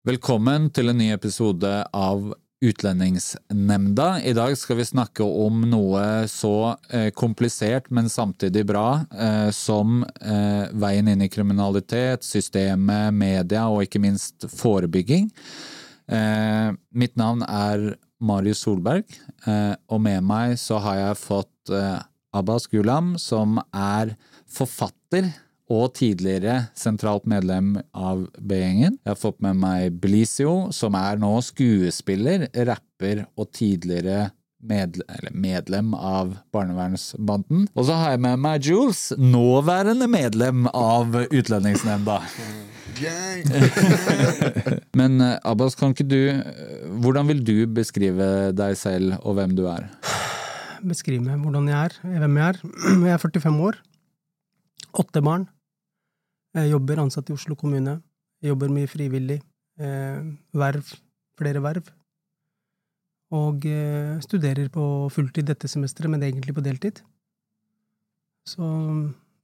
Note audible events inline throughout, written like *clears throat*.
Velkommen til en ny episode av Utlendingsnemnda. I dag skal vi snakke om noe så eh, komplisert, men samtidig bra, eh, som eh, veien inn i kriminalitet, systemet, media og ikke minst forebygging. Mitt navn er Marius Solberg, og med meg så har jeg fått Abbas Gulam, som er forfatter og tidligere sentralt medlem av B-gjengen. Jeg har fått med meg Belizio, som er nå skuespiller, rapper og tidligere medle medlem av barnevernsbanden. Og så har jeg med meg Jules, nåværende medlem av Utlendingsnemnda. *laughs* Men eh, Abbas, kan ikke du Hvordan vil du beskrive deg selv og hvem du er? Beskrive hvordan jeg er, hvem jeg er. Jeg er 45 år. Åtte barn. Jeg jobber ansatt i Oslo kommune. Jeg jobber mye frivillig. Eh, verv. Flere verv. Og eh, studerer på fulltid dette semesteret, men egentlig på deltid. Så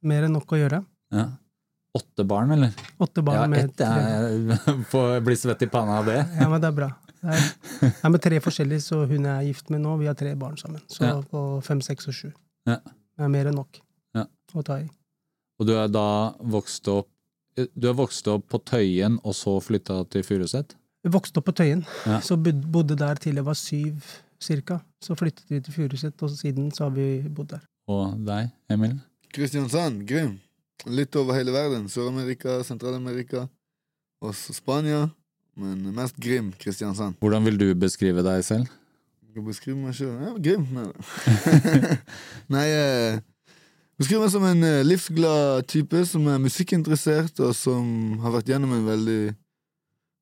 mer enn nok å gjøre. Ja. Åtte barn, eller? Åtte barn Ja, med ett er Får bli svett i panna av det. Ja, men det er bra. Det er, er med tre forskjellige, så hun er gift med nå, vi har tre barn sammen. Så Ja. på fem, seks og sju. Ja. Det er mer enn nok Ja. å ta i. Og du er da vokst opp Du er vokst opp på Tøyen og så flytta til Furuset? Vi vokste opp på Tøyen, Ja. så bodde der til jeg var syv cirka. Så flyttet vi til Furuset, og siden så har vi bodd der. Og deg, Emil? Kristiansand, Grim. Litt over hele verden. Sør-Amerika, Sentral-Amerika, også Spania. Men mest Grim, Kristiansand. Hvordan vil du beskrive deg selv? Jeg beskriver beskrive meg sjøl. Ja, Grim. *laughs* *laughs* Nei. Nei beskriver meg som en eh, livsglad type som er musikkinteressert, og som har vært gjennom en veldig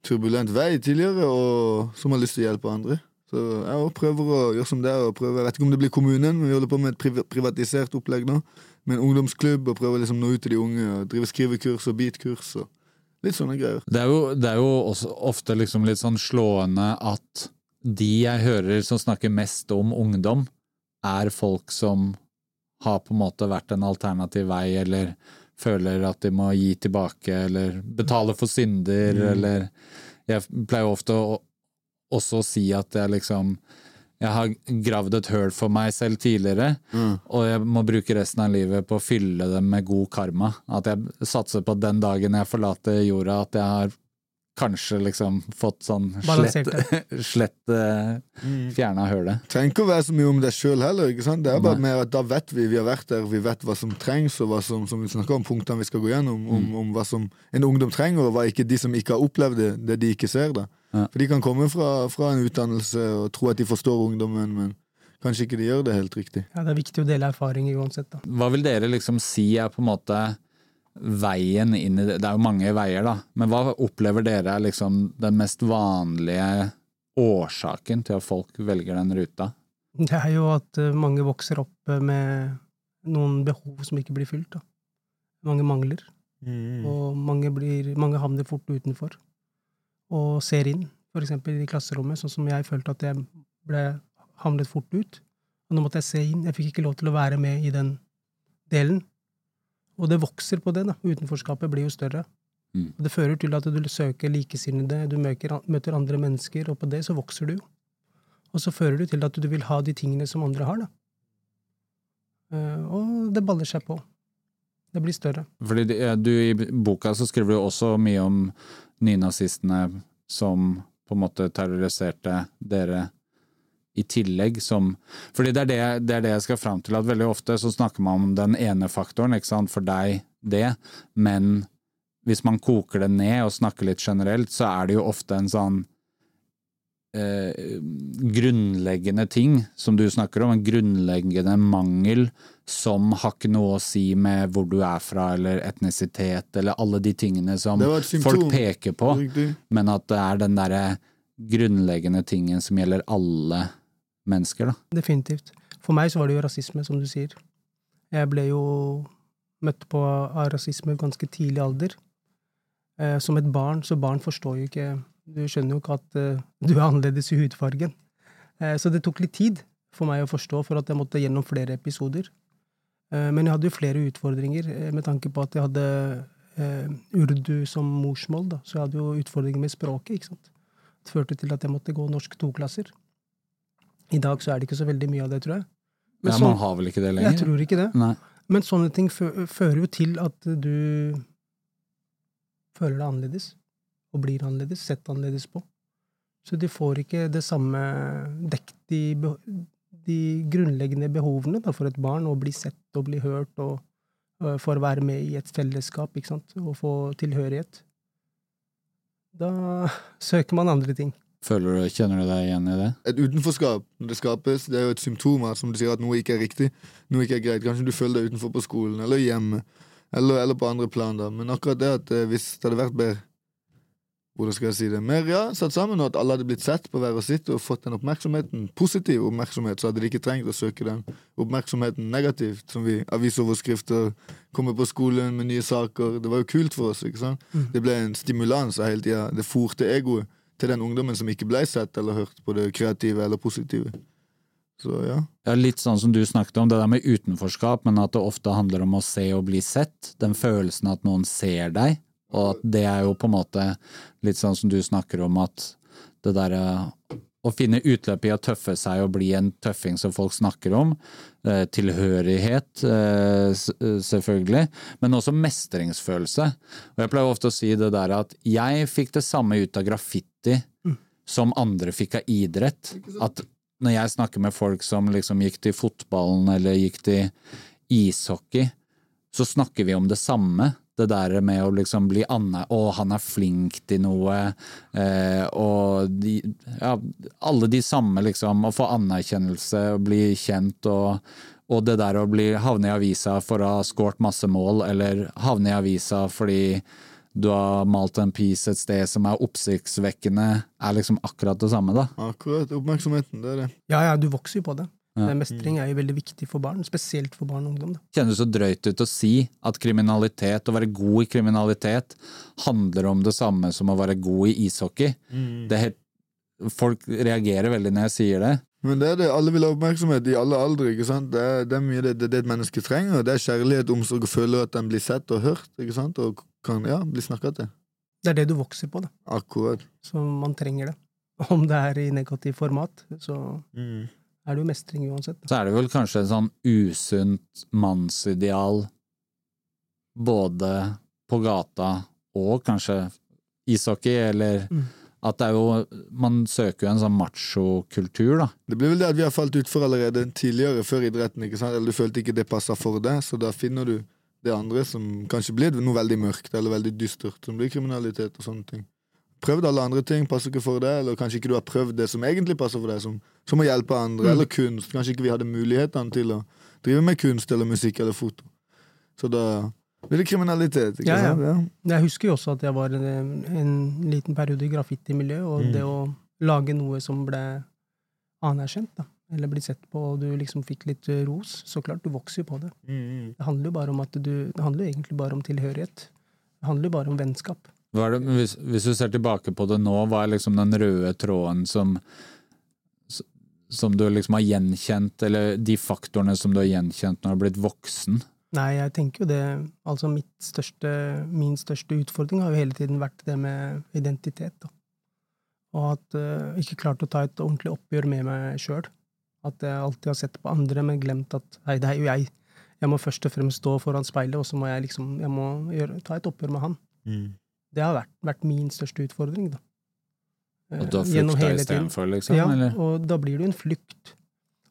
turbulent vei tidligere, og som har lyst til å hjelpe andre. Så jeg prøver å gjøre som det er, jeg vet ikke om det blir kommunen, men vi holder på med et privatisert opplegg nå, med en ungdomsklubb, og prøver liksom å nå ut til de unge, og drive skrivekurs og beatkurs, og litt sånne greier. Det er jo, det er jo ofte liksom litt sånn slående at de jeg hører som snakker mest om ungdom, er folk som har på en måte vært en alternativ vei, eller føler at de må gi tilbake, eller betale for synder, eller Jeg pleier ofte å også å si at jeg liksom jeg har gravd et høl for meg selv tidligere, Mm. og jeg må bruke resten av livet på å fylle det med god karma. At jeg satser på at den dagen jeg forlater jorda, at jeg har kanskje liksom fått sånn slett, *laughs* slett uh, fjerna hølet. trenger ikke å være så mye om deg sjøl heller. ikke sant? Det er bare Nei. mer at Da vet vi vi har vært der, vi vet hva som trengs, og hva som, som vi snakker om punktene vi skal gå gjennom, om, Mm. om hva som en ungdom trenger, og hva ikke de som ikke har opplevd det, det de ikke ser. da. Ja. For de kan komme fra, fra en utdannelse og tro at de forstår ungdommen, men kanskje ikke de gjør det helt riktig. Ja, det er viktig å dele erfaringer uansett, da. Hva vil dere liksom si er på en måte veien inn i det? Det er jo mange veier, da, men hva opplever dere er liksom den mest vanlige årsaken til at folk velger den ruta? Det er jo at eh, mange vokser opp eh, med noen behov som ikke blir fylt. Da. Mange mangler, og mange, blir, mange havner fort utenfor. Og ser inn, for eksempel i klasserommet, sånn som jeg følte at jeg ble havnet fort ut. Og nå måtte jeg se inn, jeg fikk ikke lov til å være med i den delen. Og det vokser på det, da. Utenforskapet blir jo større. Mm. Og det fører til at du søker likesinnede, du møter, møter andre mennesker, og på det så vokser du jo. Og så fører det til at du vil ha de tingene som andre har, da. Eh, og det baller seg på. Det blir større. Fordi det- du i boka så skriver du også mye om nynazistene som på en måte terroriserte dere i tillegg som Fordi det er det, det er det jeg skal fram til, at veldig ofte så snakker man om den ene faktoren, ikke sant, for deg det, men hvis man koker det ned og snakker litt generelt, så er det jo ofte en sånn eh, grunnleggende ting som du snakker om, en grunnleggende mangel som har ikke noe å si med hvor du er fra, eller etnisitet, eller alle de tingene som folk peker på, men at det er den derre grunnleggende tingen som gjelder alle mennesker, da. Definitivt. For meg så var det jo rasisme, som du sier. Jeg ble jo møtt på av rasisme ganske tidlig alder. Eh, som et barn, så barn forstår jo ikke Du skjønner jo ikke at eh, du er annerledes i hudfargen. Eh, så det tok litt tid for meg å forstå, for at jeg måtte gjennom flere episoder. Eh, men jeg hadde jo flere utfordringer, eh, med tanke på at jeg hadde eh, urdu som morsmål, da. Så jeg hadde jo utfordringer med språket, ikke sant. Det førte til at jeg måtte gå norsk toklasser. I dag så er det ikke så veldig mye av det, tror jeg. Men Ja, man har vel ikke det lenger? jeg tror ikke det. Nei. Men sånne ting fører jo til at du føler deg annerledes, og blir annerledes, sett annerledes på. Så de får ikke det samme dekt de, de grunnleggende behovene da, for et barn, å bli sett og bli hørt, og uh, for å være med i et fellesskap, ikke sant, og få tilhørighet. Da *laughs* søker man andre ting. Føler du, Kjenner du deg igjen i det? Et utenforskap når det skapes, det er jo et symptom av som du sier, at noe ikke er riktig. Noe ikke er greit. Kanskje du føler deg utenfor på skolen, eller hjemme, eller, eller på andre plan. da. Men akkurat det at eh, hvis det hadde vært bedre hvordan skal jeg si det, mer ja, satt sammen, og at alle hadde blitt sett på hver og sitt og fått den oppmerksomheten, positiv oppmerksomhet, så hadde de ikke trengt å søke den oppmerksomheten negativt, som vi avisoverskrifter, komme på skolen med nye saker. Det var jo kult for oss. ikke sant? Mm. Det ble en stimulans av hele tida. Det forte egoet til den ungdommen som ikke ble sett eller hørt på det kreative eller positive. Så ja. Ja, litt sånn som du snakket om, det der med utenforskap, men at det ofte handler om å se og bli sett. Den følelsen at noen ser deg, og at det er jo på en måte litt sånn som du snakker om, at det derre å finne utløp i å tøffe seg og bli en tøffing som folk snakker om. Eh, tilhørighet, eh, eh, selvfølgelig, men også mestringsfølelse. Og jeg pleier ofte å si det der at jeg fikk det samme ut av graffiti som andre fikk av idrett. At når jeg snakker med folk som liksom gikk til fotballen eller gikk til ishockey, så snakker vi om det samme. Det der med å liksom bli Anne, Å, han er flink til noe. Eh, og de, ja, alle de samme, liksom. Å få anerkjennelse og bli kjent og, og det der å bli havne i avisa for å ha skåret masse mål, eller havne i avisa fordi du har malt en piece et sted som er oppsiktsvekkende, er liksom akkurat det samme, da. Akkurat. Oppmerksomheten, det er det. Ja, ja, du vokser jo på det. Ja. Eh, Mestring er jo veldig viktig for barn, spesielt for barn og ungdom. Da. kjennes så drøyt ut å si at kriminalitet, å være god i kriminalitet, handler om det samme som å være god i ishockey. Det er helt, folk reagerer veldig når jeg sier det. Men det er det, alle vil ha oppmerksomhet i alle aldre. ikke sant? Det er, det er mye det, det, det et menneske trenger. Det er kjærlighet, omsorg og føler at den blir sett og hørt. ikke sant? Og kan ja, bli snakka til. Det er det du vokser på, da. Akkurat. Så man trenger det. Om det er i negativ format, så er det jo mestring uansett. Så er det vel kanskje en sånn usunt mannsideal både på gata og kanskje ishockey, eller Mm. at det er jo Man søker jo en sånn machokultur, da. Det blir vel det at vi har falt utfor allerede tidligere, før idretten. ikke sant? Eller du følte ikke det passa for deg, så da finner du det andre som kanskje blir noe veldig mørkt eller veldig dystert, som blir kriminalitet og sånne ting. Prøvd alle andre ting, passer ikke for deg, eller kanskje ikke du har prøvd det som egentlig passer for deg, som, som å hjelpe andre, Mm. eller kunst. Kanskje ikke vi hadde mulighetene til å drive med kunst eller musikk eller foto. Så da blir det kriminalitet, ikke Ja, ja. sant? Ja. Jeg husker jo også at jeg var en, en liten periode i graffitimiljøet, og Mm. det å lage noe som ble anerkjent, da, eller blitt sett på, og du liksom fikk litt ros, så klart, du vokser jo på det. Mm, Det handler jo bare om at du Det handler jo egentlig bare om tilhørighet. Det handler jo bare om vennskap. Hva er det, hvis, hvis du ser tilbake på det nå, hva er liksom den røde tråden som som du liksom har gjenkjent, eller de faktorene som du har gjenkjent når du har blitt voksen? Nei, jeg tenker jo det Altså, mitt største, min største utfordring har jo hele tiden vært det med identitet, da. Og at uh, ikke klart å ta et ordentlig oppgjør med meg sjøl. At jeg alltid har sett på andre, men glemt at hei, det er jo jeg. jeg må først og fremst stå foran speilet, og så må jeg liksom jeg må gjøre, ta et oppgjør med han. Det har vært, vært min største utfordring, da. Og du har Eh, tiden. istedenfor, liksom? Ja, eller? og da blir det jo en flukt.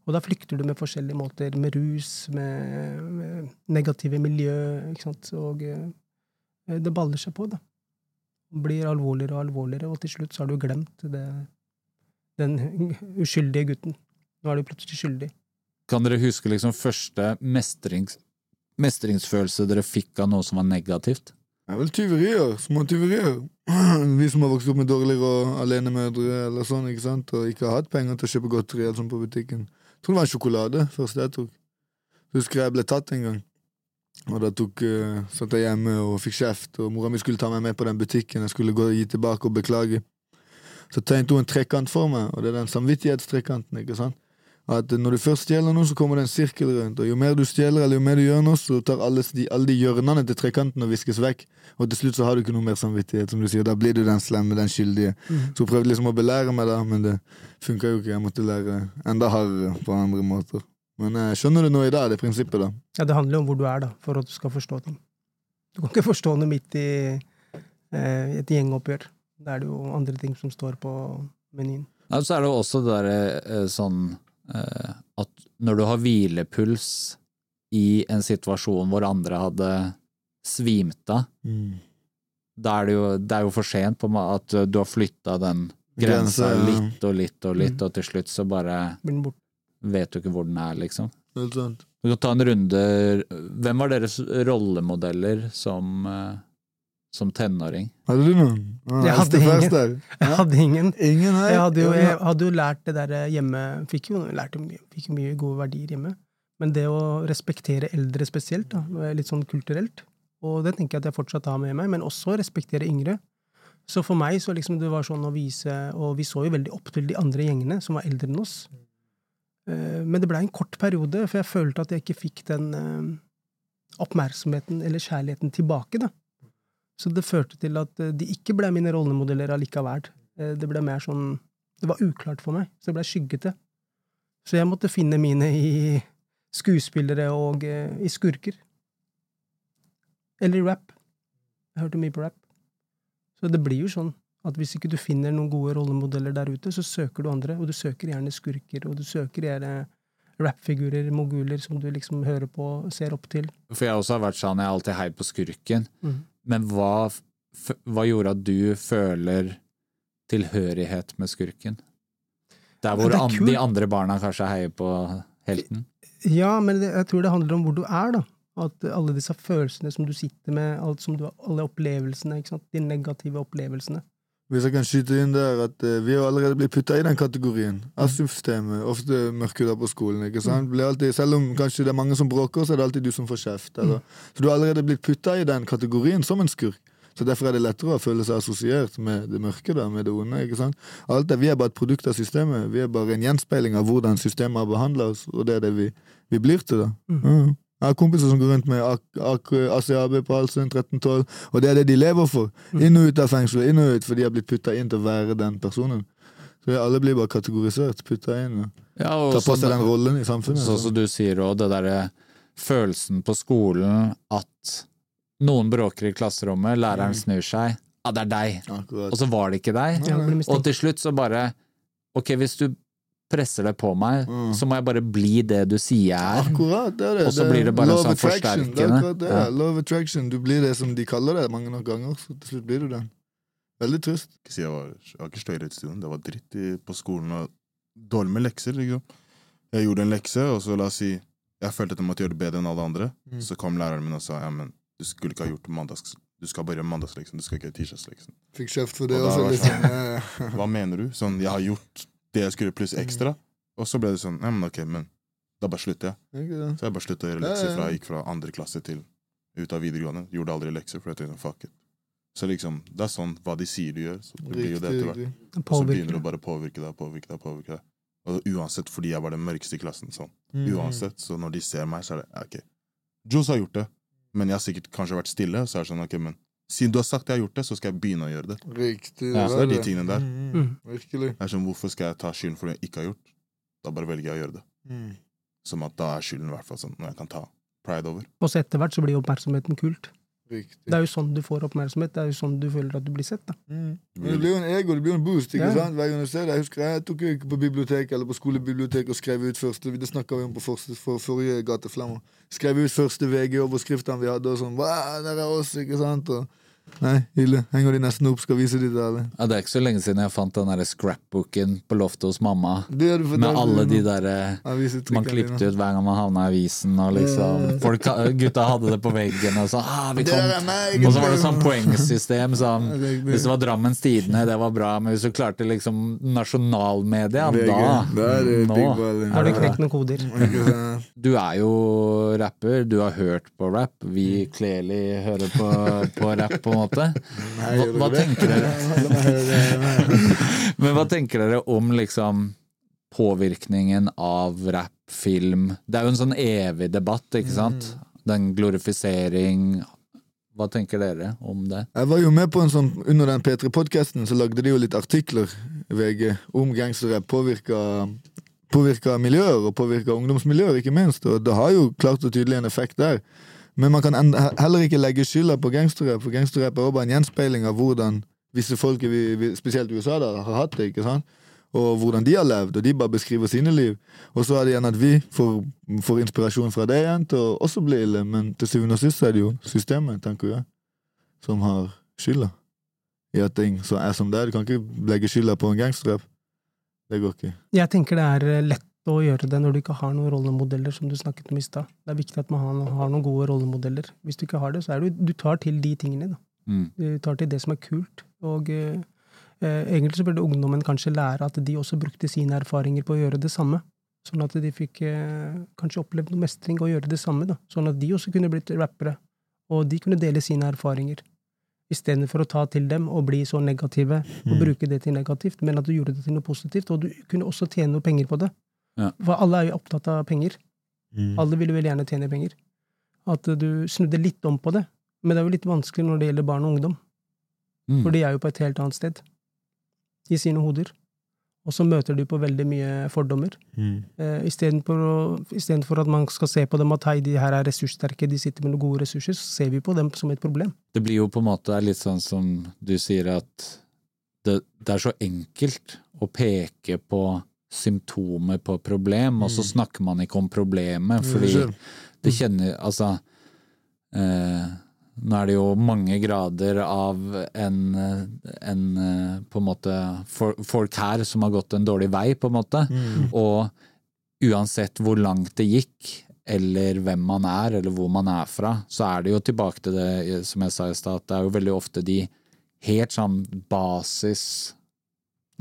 Og da flykter du med forskjellige måter, med rus, med, med negative miljø, ikke sant, og eh, det baller seg på, da. Blir alvorligere og alvorligere, og til slutt så har du glemt det, den *laughs* uskyldige gutten. Nå er du plutselig skyldig. Kan dere huske liksom første mestrings, mestringsfølelse dere fikk av noe som var negativt? Det er vel tyverier. Små tyverier. *clears throat* Vi som har vokst opp med dårlig råd, alenemødre eller sånn, ikke sant, og ikke har hatt penger til å kjøpe godteri eller sånn på butikken. Jeg tror det var en sjokolade første jeg tok. Jeg husker jeg ble tatt en gang. Og da tok, uh, satt jeg hjemme og fikk kjeft, og mora mi skulle ta meg med på den butikken. Jeg skulle gå og gi tilbake og beklage. Så tegnet hun en trekant for meg, og det er den samvittighetstrekanten. ikke sant? At når du først stjeler noe, så kommer det en sirkel rundt. Og jo mer du stjeler, eller jo mer du gjør noe, så tar alle de, alle de hjørnene til trekanten og viskes vekk. Og til slutt så har du ikke noe mer samvittighet, som du sier. Da blir du den slemme, den skyldige. Så hun prøvde liksom å belære meg, da, men det funka jo ikke. Jeg måtte lære enda hardere på andre måter. Men jeg skjønner du nå i dag, det prinsippet, da. Ja, det handler jo om hvor du er, da, for at du skal forstå ting. Du kan ikke forstå noe midt i eh, et gjengoppgjør. Da er det jo andre ting som står på menyen. Ja, så er det jo også det derre eh, sånn eh, at når du har hvilepuls i en situasjon hvor andre hadde svimt av, da er det jo, det er jo for sent på meg, at du har flytta den grensa ja. litt og litt og litt, Mm. og til slutt så bare vet du ikke hvor den er, liksom. Helt sant. Vi kan ta en runde Hvem var deres rollemodeller som, eh, som tenåring? Hadde du noen? Ah, Jeg hadde ingen. *laughs* Jeg hadde ingen. Ingen? Jeg hadde jo, jeg hadde jo lært det der hjemme Fikk jo lært mye, fikk mye gode verdier hjemme. Men det å respektere eldre spesielt, da, litt sånn kulturelt, og det tenker jeg at jeg fortsatt har med meg, men også respektere yngre. Så for meg så liksom det var sånn å vise Og vi så jo veldig opp til de andre gjengene som var eldre enn oss. Eh, Men det blei en kort periode, for jeg følte at jeg ikke fikk den eh, oppmerksomheten eller kjærligheten tilbake, da. Så det førte til at eh, de ikke ble mine rollemodeller allikevel. Eh, Det ble mer sånn Det var uklart for meg, så det ble skyggete. Så jeg måtte finne mine i skuespillere og eh, i skurker. Eller i rap. Jeg hørte mye på rap. Så det blir jo sånn at hvis ikke du finner noen gode rollemodeller der ute, så søker du andre, og du søker gjerne skurker, og du søker gjerne rappfigurer, moguler, som du liksom hører på, og ser opp til. For jeg også har vært sånn, jeg har alltid heid på skurken. Mhm. Men hva, hva gjorde at du føler tilhørighet med skurken? Der hvor Det an, de andre barna kanskje heier på helten? Ja, men det, jeg tror det handler om hvor du er, da. At alle disse følelsene som du sitter med, som du, alle opplevelsene, de negative opplevelsene. Hvis jeg kan skyte inn der at uh, vi har allerede blitt putta i den kategorien. ASUF-systemet, ofte mørkhuda på skolen. ikke sant? Blir alltid, selv om kanskje det er mange som bråker, så er det alltid du som får kjeft. Eller. Så du har allerede blitt putta i den kategorien som en skurk. Så Derfor er det lettere å føle seg assosiert med det mørke, da, med det onde. ikke sant? Alt det, Vi er bare et produkt av systemet. Vi er bare en gjenspeiling av hvordan systemet har behandla oss, og det er det vi, vi blir til. da. Ja. Jeg har kompiser som går rundt med AK- AK- ACAB på halsen, 1312, og det er det de lever for. Inn og ut av fengselet, inn og ut, for de har blitt putta inn til å være den personen. Så alle blir bare kategorisert, putta inn, og Ja, og tar på seg den rollen i samfunnet. Sånn som du sier òg, det derre følelsen på skolen at noen bråker i klasserommet, læreren snur seg. Ja, det er deg. Akkurat. Og så var det ikke deg. Ja, Og til slutt så bare Ok, hvis du presser det på meg, Mm. så må jeg bare bli det du sier jeg er. Akkurat, det er det. Og så blir det bare love sånn forsterkende. Det er det. Ja. Love attraction. Du blir det som de kaller det mange nok ganger, så til slutt blir du den. Veldig trist. jeg var, jeg var ikke støyredd student. Det var dritt i, på skolen og dårlig med lekser. Liksom. Jeg gjorde en lekse, og så la oss si jeg følte at jeg måtte gjøre det bedre enn alle andre. Mm. Så kom læreren min og sa ja, men du skulle ikke ha gjort mandags, du skal bare gjøre mandagsleksen, du skal ikke gjøre tirsdagsleksen. Fikk kjeft for det Og også. Liksom. Ja. *laughs* Hva mener du? Sånn, jeg har gjort det jeg skulle pluss ekstra. Og så ble det sånn, ja, men ok, men da bare slutter jeg. Så jeg bare sluttet å gjøre lekser fra jeg gikk fra andre klasse til ut av videregående. Gjorde aldri lekser, for jeg tenkte fuck it. Så liksom, det er sånn hva de sier du gjør, så det blir jo det etter hvert. Og så begynner du bare å påvirke deg, påvirke deg, påvirke deg. Og uansett fordi jeg var den mørkeste i klassen. sånn. Mm. Uansett, så når de ser meg, så er det ja, ok. Johs har gjort det, men jeg har sikkert kanskje vært stille. Så er det sånn, ok, men siden du har sagt jeg har gjort det, så skal jeg begynne å gjøre det. Riktig. Ja, så det er de tingene der. Mm, Mm. Virkelig. Det er sånn, Hvorfor skal jeg ta skylden for det jeg ikke har gjort? Da bare velger jeg å gjøre det. Mm. Som at da er skylden i hvert fall sånn, når jeg kan ta pride over. Og så etter hvert så blir oppmerksomheten kult. Riktig. Det er jo sånn du får oppmerksomhet. Det er jo sånn du føler at du blir sett. da. Mm. Det blir jo en ego, det blir jo en boost. ikke Ja. sant? Hver gang du ser det. Jeg husker jeg tok jo ikke på bibliotek eller på skolebibliotek og skrev ut første Det snakka vi om på første, for, forrige Gateflammer. Skrev ut første VG-overskriftene vi hadde, og sånn Hva, der er oss, ikke sant? Og, nei, ille. Henger de nesten opp, skal vise de til alle. Ja, det er ikke så lenge siden jeg fant den der scrapbooken på loftet hos mamma. Det har du fortalt Med alle de der man dine. klippet ut hver gang man havna i avisen. Og liksom, folk, Gutta hadde det på veggen. Og så, ah, vi kom. Og så var det sånn poengsystem. Sånn, *laughs* hvis det var Drammens Tidende, det var bra. Men hvis du klarte liksom nasjonalmedia, da nå, har du knekt noen koder. *laughs* Du er jo rapper, du har hørt på rap. Vi Kleli hører på, på rap, på en måte. Nei, Hva, hva tenker dere? *laughs* Men hva tenker dere om liksom påvirkningen av rap, film? Det er jo en sånn evig debatt, ikke sant? Den glorifisering Hva tenker dere om det? Jeg var jo med på en sånn, Under den P3-podkasten så lagde de jo litt artikler VG, om gangsterrap påvirka, påvirka miljøer, og påvirka ungdomsmiljøer, ikke minst. Og det har jo klart og tydelig en effekt der. Men man kan heller ikke legge skylda på gangsterrap, for gangsterrap er også bare en gjenspeiling av hvordan visse folk, spesielt i USA, da, har hatt det. ikke sant? Og hvordan de har levd, og de bare beskriver sine liv. Og så er det igjen at vi får, får inspirasjon fra det igjen til å også bli ille, men til syvende og sist er det jo systemet, tenker jeg, som har skylda i at ting så er som det er. Du kan ikke legge skylda på en gangsterrap. Det går ikke. Jeg tenker det er eh, lett å gjøre det når du ikke har noen rollemodeller, som du snakket om i stad. Det er viktig at man har, har noen gode rollemodeller. Hvis du ikke har det, så er du, du tar til de tingene. da. Mm. Du tar til det som er kult. Og eh, eh, egentlig så burde ungdommen kanskje lære at de også brukte sine erfaringer på å gjøre det samme. Sånn at de fikk eh, kanskje opplevd noe mestring og gjøre det samme. da. Sånn at de også kunne blitt rappere. Og de kunne dele sine erfaringer. Istedenfor å ta til dem og bli så negative og bruke det til negativt, men at du gjorde det til noe positivt. Og du kunne også tjene noe penger på det. Ja. For alle er jo opptatt av penger. Alle vil vel gjerne tjene penger. At eh, du snudde litt om på det. Men det er jo litt vanskelig når det gjelder barn og ungdom. Mm. For de er jo på et helt annet sted. I sine hoder. Og så møter de på veldig mye fordommer. Eh, Istedenfor å- istedenfor at man skal se på dem at hei, de her er ressurssterke, de sitter med noen gode ressurser, så ser vi på dem som et problem. Det blir jo på en måte litt sånn som du sier, at det, det er så enkelt å peke på symptomer på problem, og så snakker man ikke om problemet, fordi Selv. det kjenner Altså eh, Nå er det jo mange grader av en, en på en måte for, folk her som har gått en dårlig vei, på en måte. Og uansett hvor langt det gikk, eller hvem man er, eller hvor man er fra, så er det jo tilbake til det som jeg sa i stad, at det er jo veldig ofte de helt sånn basis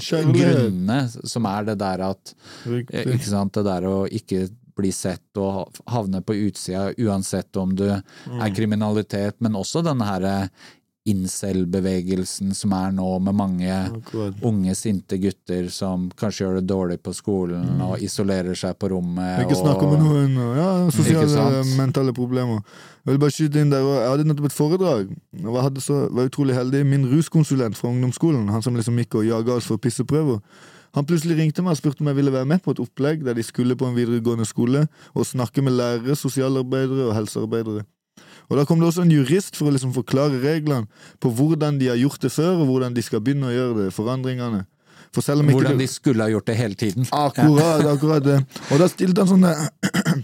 Grunnene som er det der at eh, sant, det der å ikke bli sett og havne på utsida uansett om du er kriminalitet, men også denne her incel-bevegelsen som er nå med mange oh, unge, sinte gutter som kanskje gjør det dårlig på skolen og isolerer seg på rommet. Ikke snakke med noen. Ja, sosiale, mentale problemer. Jeg vil bare skyte inn der, Jeg hadde nettopp et foredrag. Jeg så, var utrolig heldig. Min ruskonsulent fra ungdomsskolen, han som liksom gikk og jaga oss for pisseprøver, han plutselig ringte meg og spurte om jeg ville være med på et opplegg der de skulle på en videregående skole og snakke med lærere, sosialarbeidere og helsearbeidere. Og Da kom det også en jurist for å liksom forklare reglene på hvordan de har gjort det før, og hvordan de skal begynne å gjøre det, forandringene. For Hvordan de skulle ha gjort det hele tiden. Akkurat, akkurat det. Og da stilte han sånne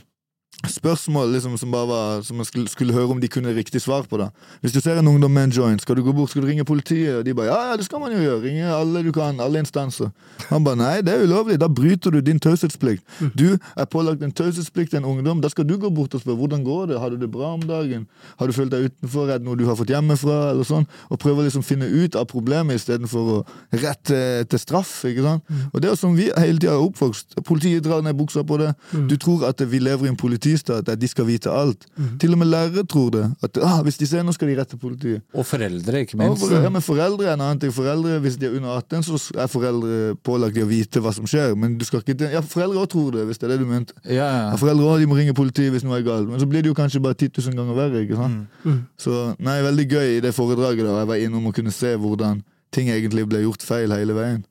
spørsmål liksom, som bare var Som man skulle, skulle høre om de kunne riktig svar på. da Hvis du ser en ungdom med en joint, skal du gå bort skal du ringe politiet? Og de bare ja, ja, det skal man jo gjøre. Ringe alle du kan, alle instanser. Han bare nei, det er ulovlig. Da bryter du din taushetsplikt. Du er pålagt en taushetsplikt til en ungdom. Da skal du gå bort og spørre hvordan går det Har du det bra om dagen. Har du følt deg utenfor? Er det noe du har fått hjemmefra? Eller sånn Og prøve å liksom finne ut av problemet istedenfor å rette til straff. ikke sant? Og det er sånn som vi hele tida er oppvokst. Politiet drar ned buksa på det. Du tror at vi lever i en politistat der de skal vite alt. Til og med lærere tror det. At ah, Hvis de ser noe, skal de rette politiet. Og foreldre, ikke Ja, minst. for, ja, men Foreldre er en annen ting. Foreldre, Hvis de er under 18, så er foreldre pålagt de å vite hva som skjer. Men du skal ikke Ja, Foreldre òg tror det, hvis det er det du mente. Ja, Ja, ja. foreldre også, de må ringe politiet hvis noe er galt. Men så blir det jo kanskje bare 10 000 ganger verre. ikke sant? Så nei, veldig gøy i det foredraget. da Jeg var innom å kunne se hvordan ting egentlig ble gjort feil hele veien.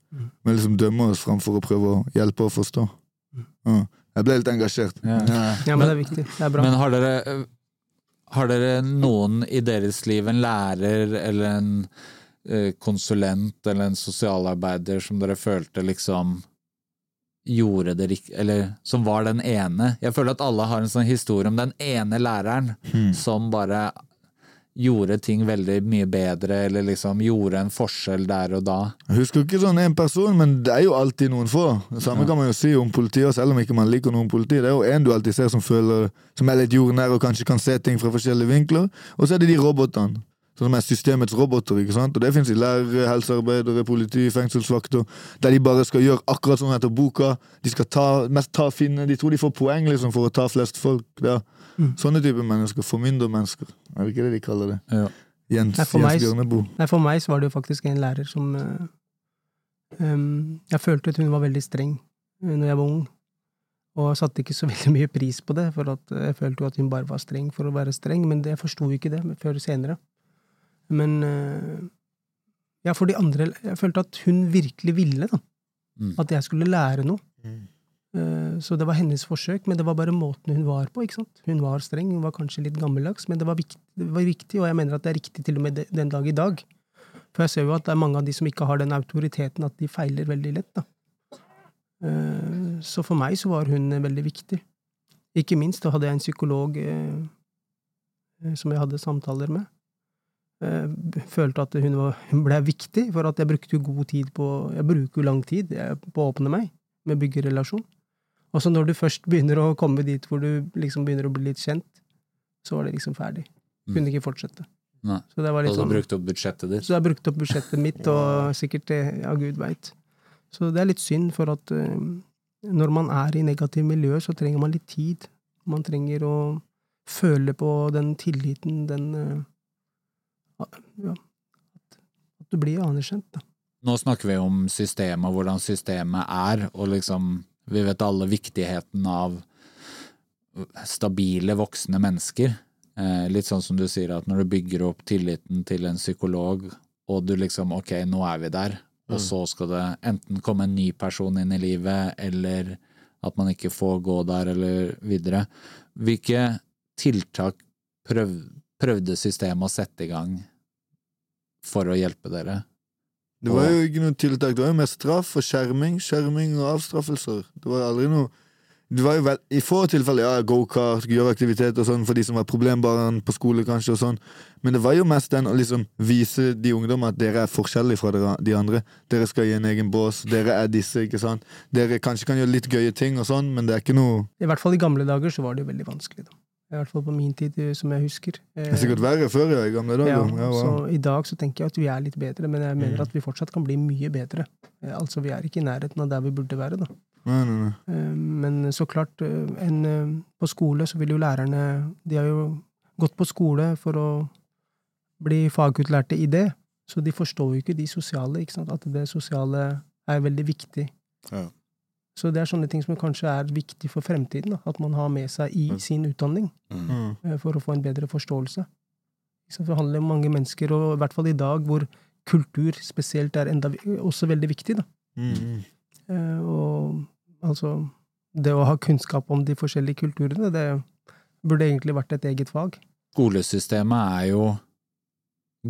Men liksom dømme oss framfor å prøve å hjelpe og forstå. Ja. Jeg ble litt engasjert. Ja. Ja, men det er viktig. Det er bra. Men har dere, har dere noen i deres liv, en lærer eller en eh, konsulent eller en sosialarbeider som dere følte liksom gjorde det riktig, eller som var den ene? Jeg føler at alle har en sånn historie om den ene læreren som bare gjorde ting veldig mye bedre, eller liksom gjorde en forskjell der og da. Jeg husker ikke sånn en person, men det er jo alltid noen få. Det samme kan man jo si om politiet, selv om ikke man liker noen politi. Det er jo en du alltid ser som føler Som er litt jordnær og kanskje kan se ting fra forskjellige vinkler. Og så er det de robotene. Sånn som er systemets roboter. ikke sant? Og Det fins i lærere, helsearbeidere, politi, fengselsvakter. Der de bare skal gjøre akkurat sånn etter boka. De skal ta, mest ta finne. De tror de får poeng liksom for å ta flest folk. der. Sånne type mennesker. Formyndermennesker. Er det ikke det de kaller det? Ja. Jens, Nei, for Jens Bjørneboe. Nei, for meg så var det jo faktisk en lærer som eh, Jeg følte at hun var veldig streng uh, når jeg var ung, og jeg satte ikke så *laughs* veldig mye pris på det, for at eh, jeg følte jo at hun bare var streng for å være streng, men det, jeg forsto ikke det før senere. Men eh, ja, for de andre Jeg følte at hun virkelig ville, da. Mm. At jeg skulle lære noe. Mm. Så det var hennes forsøk, men det var bare måten hun var på. ikke sant? Hun var streng, hun var kanskje litt gammeldags, men det var, viktig, det var viktig, og jeg mener at det er riktig til og med den dag i dag. For jeg ser jo at det er mange av de som ikke har den autoriteten, at de feiler veldig lett. da. Eh, Så for meg så var hun eh, veldig viktig. Ikke minst da hadde jeg en psykolog eh, eh, som jeg hadde samtaler med. Eh, Følte at hun, var, hun ble viktig, for at jeg brukte jo god tid på Jeg bruker jo lang tid eh, på å åpne meg, med å bygge relasjon. Og så når du først begynner å komme dit hvor du liksom begynner å bli litt kjent, så var det liksom ferdig. Kunne ikke fortsette. Nei. Så det var litt så sånn brukte opp budsjettet ditt. så jeg brukte opp budsjettet mitt, og sikkert det, ja, gud veit. Så det er litt synd, for at uh, når man er i negativt miljø, så trenger man litt tid. Man trenger å føle på den tilliten, den eh, Ja, at, at du blir anerkjent, da. Nå snakker vi om systemet, og hvordan systemet er, og liksom Vi vet alle viktigheten av stabile, voksne mennesker. Eh, litt sånn som du sier, at når du bygger opp tilliten til en psykolog, og du liksom ok, nå er vi der, og så skal det enten komme en ny person inn i livet, eller at man ikke får gå der, eller videre. Hvilke tiltak prøv, prøvde systemet å sette i gang for å hjelpe dere? Det var jo ikke noe tiltak, det var jo mer straff og skjerming. Skjerming og avstraffelser. Det var aldri noe det var jo vel, I få tilfeller, ja, gokart, gjøre aktivitet og sånn for de som var problembarn på skole, kanskje, og sånn. Men det var jo mest den å liksom vise de ungdommene at dere er forskjellige fra dere, de andre. Dere skal i en egen bås. Dere er disse, ikke sant. Dere kanskje kan gjøre litt gøye ting og sånn, men det er ikke noe I hvert fall i gamle dager så var det jo veldig vanskelig, da. I hvert fall på min tid, eh, som jeg husker. Det er sikkert verre før, i gamle dager. Ja, Ja, så. I dag så tenker jeg at vi er litt bedre, men jeg mener Mm. at vi fortsatt kan bli mye bedre. Eh, Altså, vi er ikke i nærheten av der vi burde være, da. Nei, nei, nei. Eh, Men så klart, en, på skole så vil jo lærerne De har jo gått på skole for å bli fagutlærte i det, så de forstår jo ikke de sosiale, ikke sant? at det sosiale er veldig viktig. Ja. Så det er sånne ting som kanskje er viktig for fremtiden, da, at man har med seg i Mm. sin utdanning Mm. Eh, for å få en bedre forståelse. Så Det handler om mange mennesker, og i hvert fall i dag hvor kultur spesielt er enda, også veldig viktig. da. Mm. mm. Eh, Og altså Det å ha kunnskap om de forskjellige kulturene, det burde egentlig vært et eget fag. skolesystemet er jo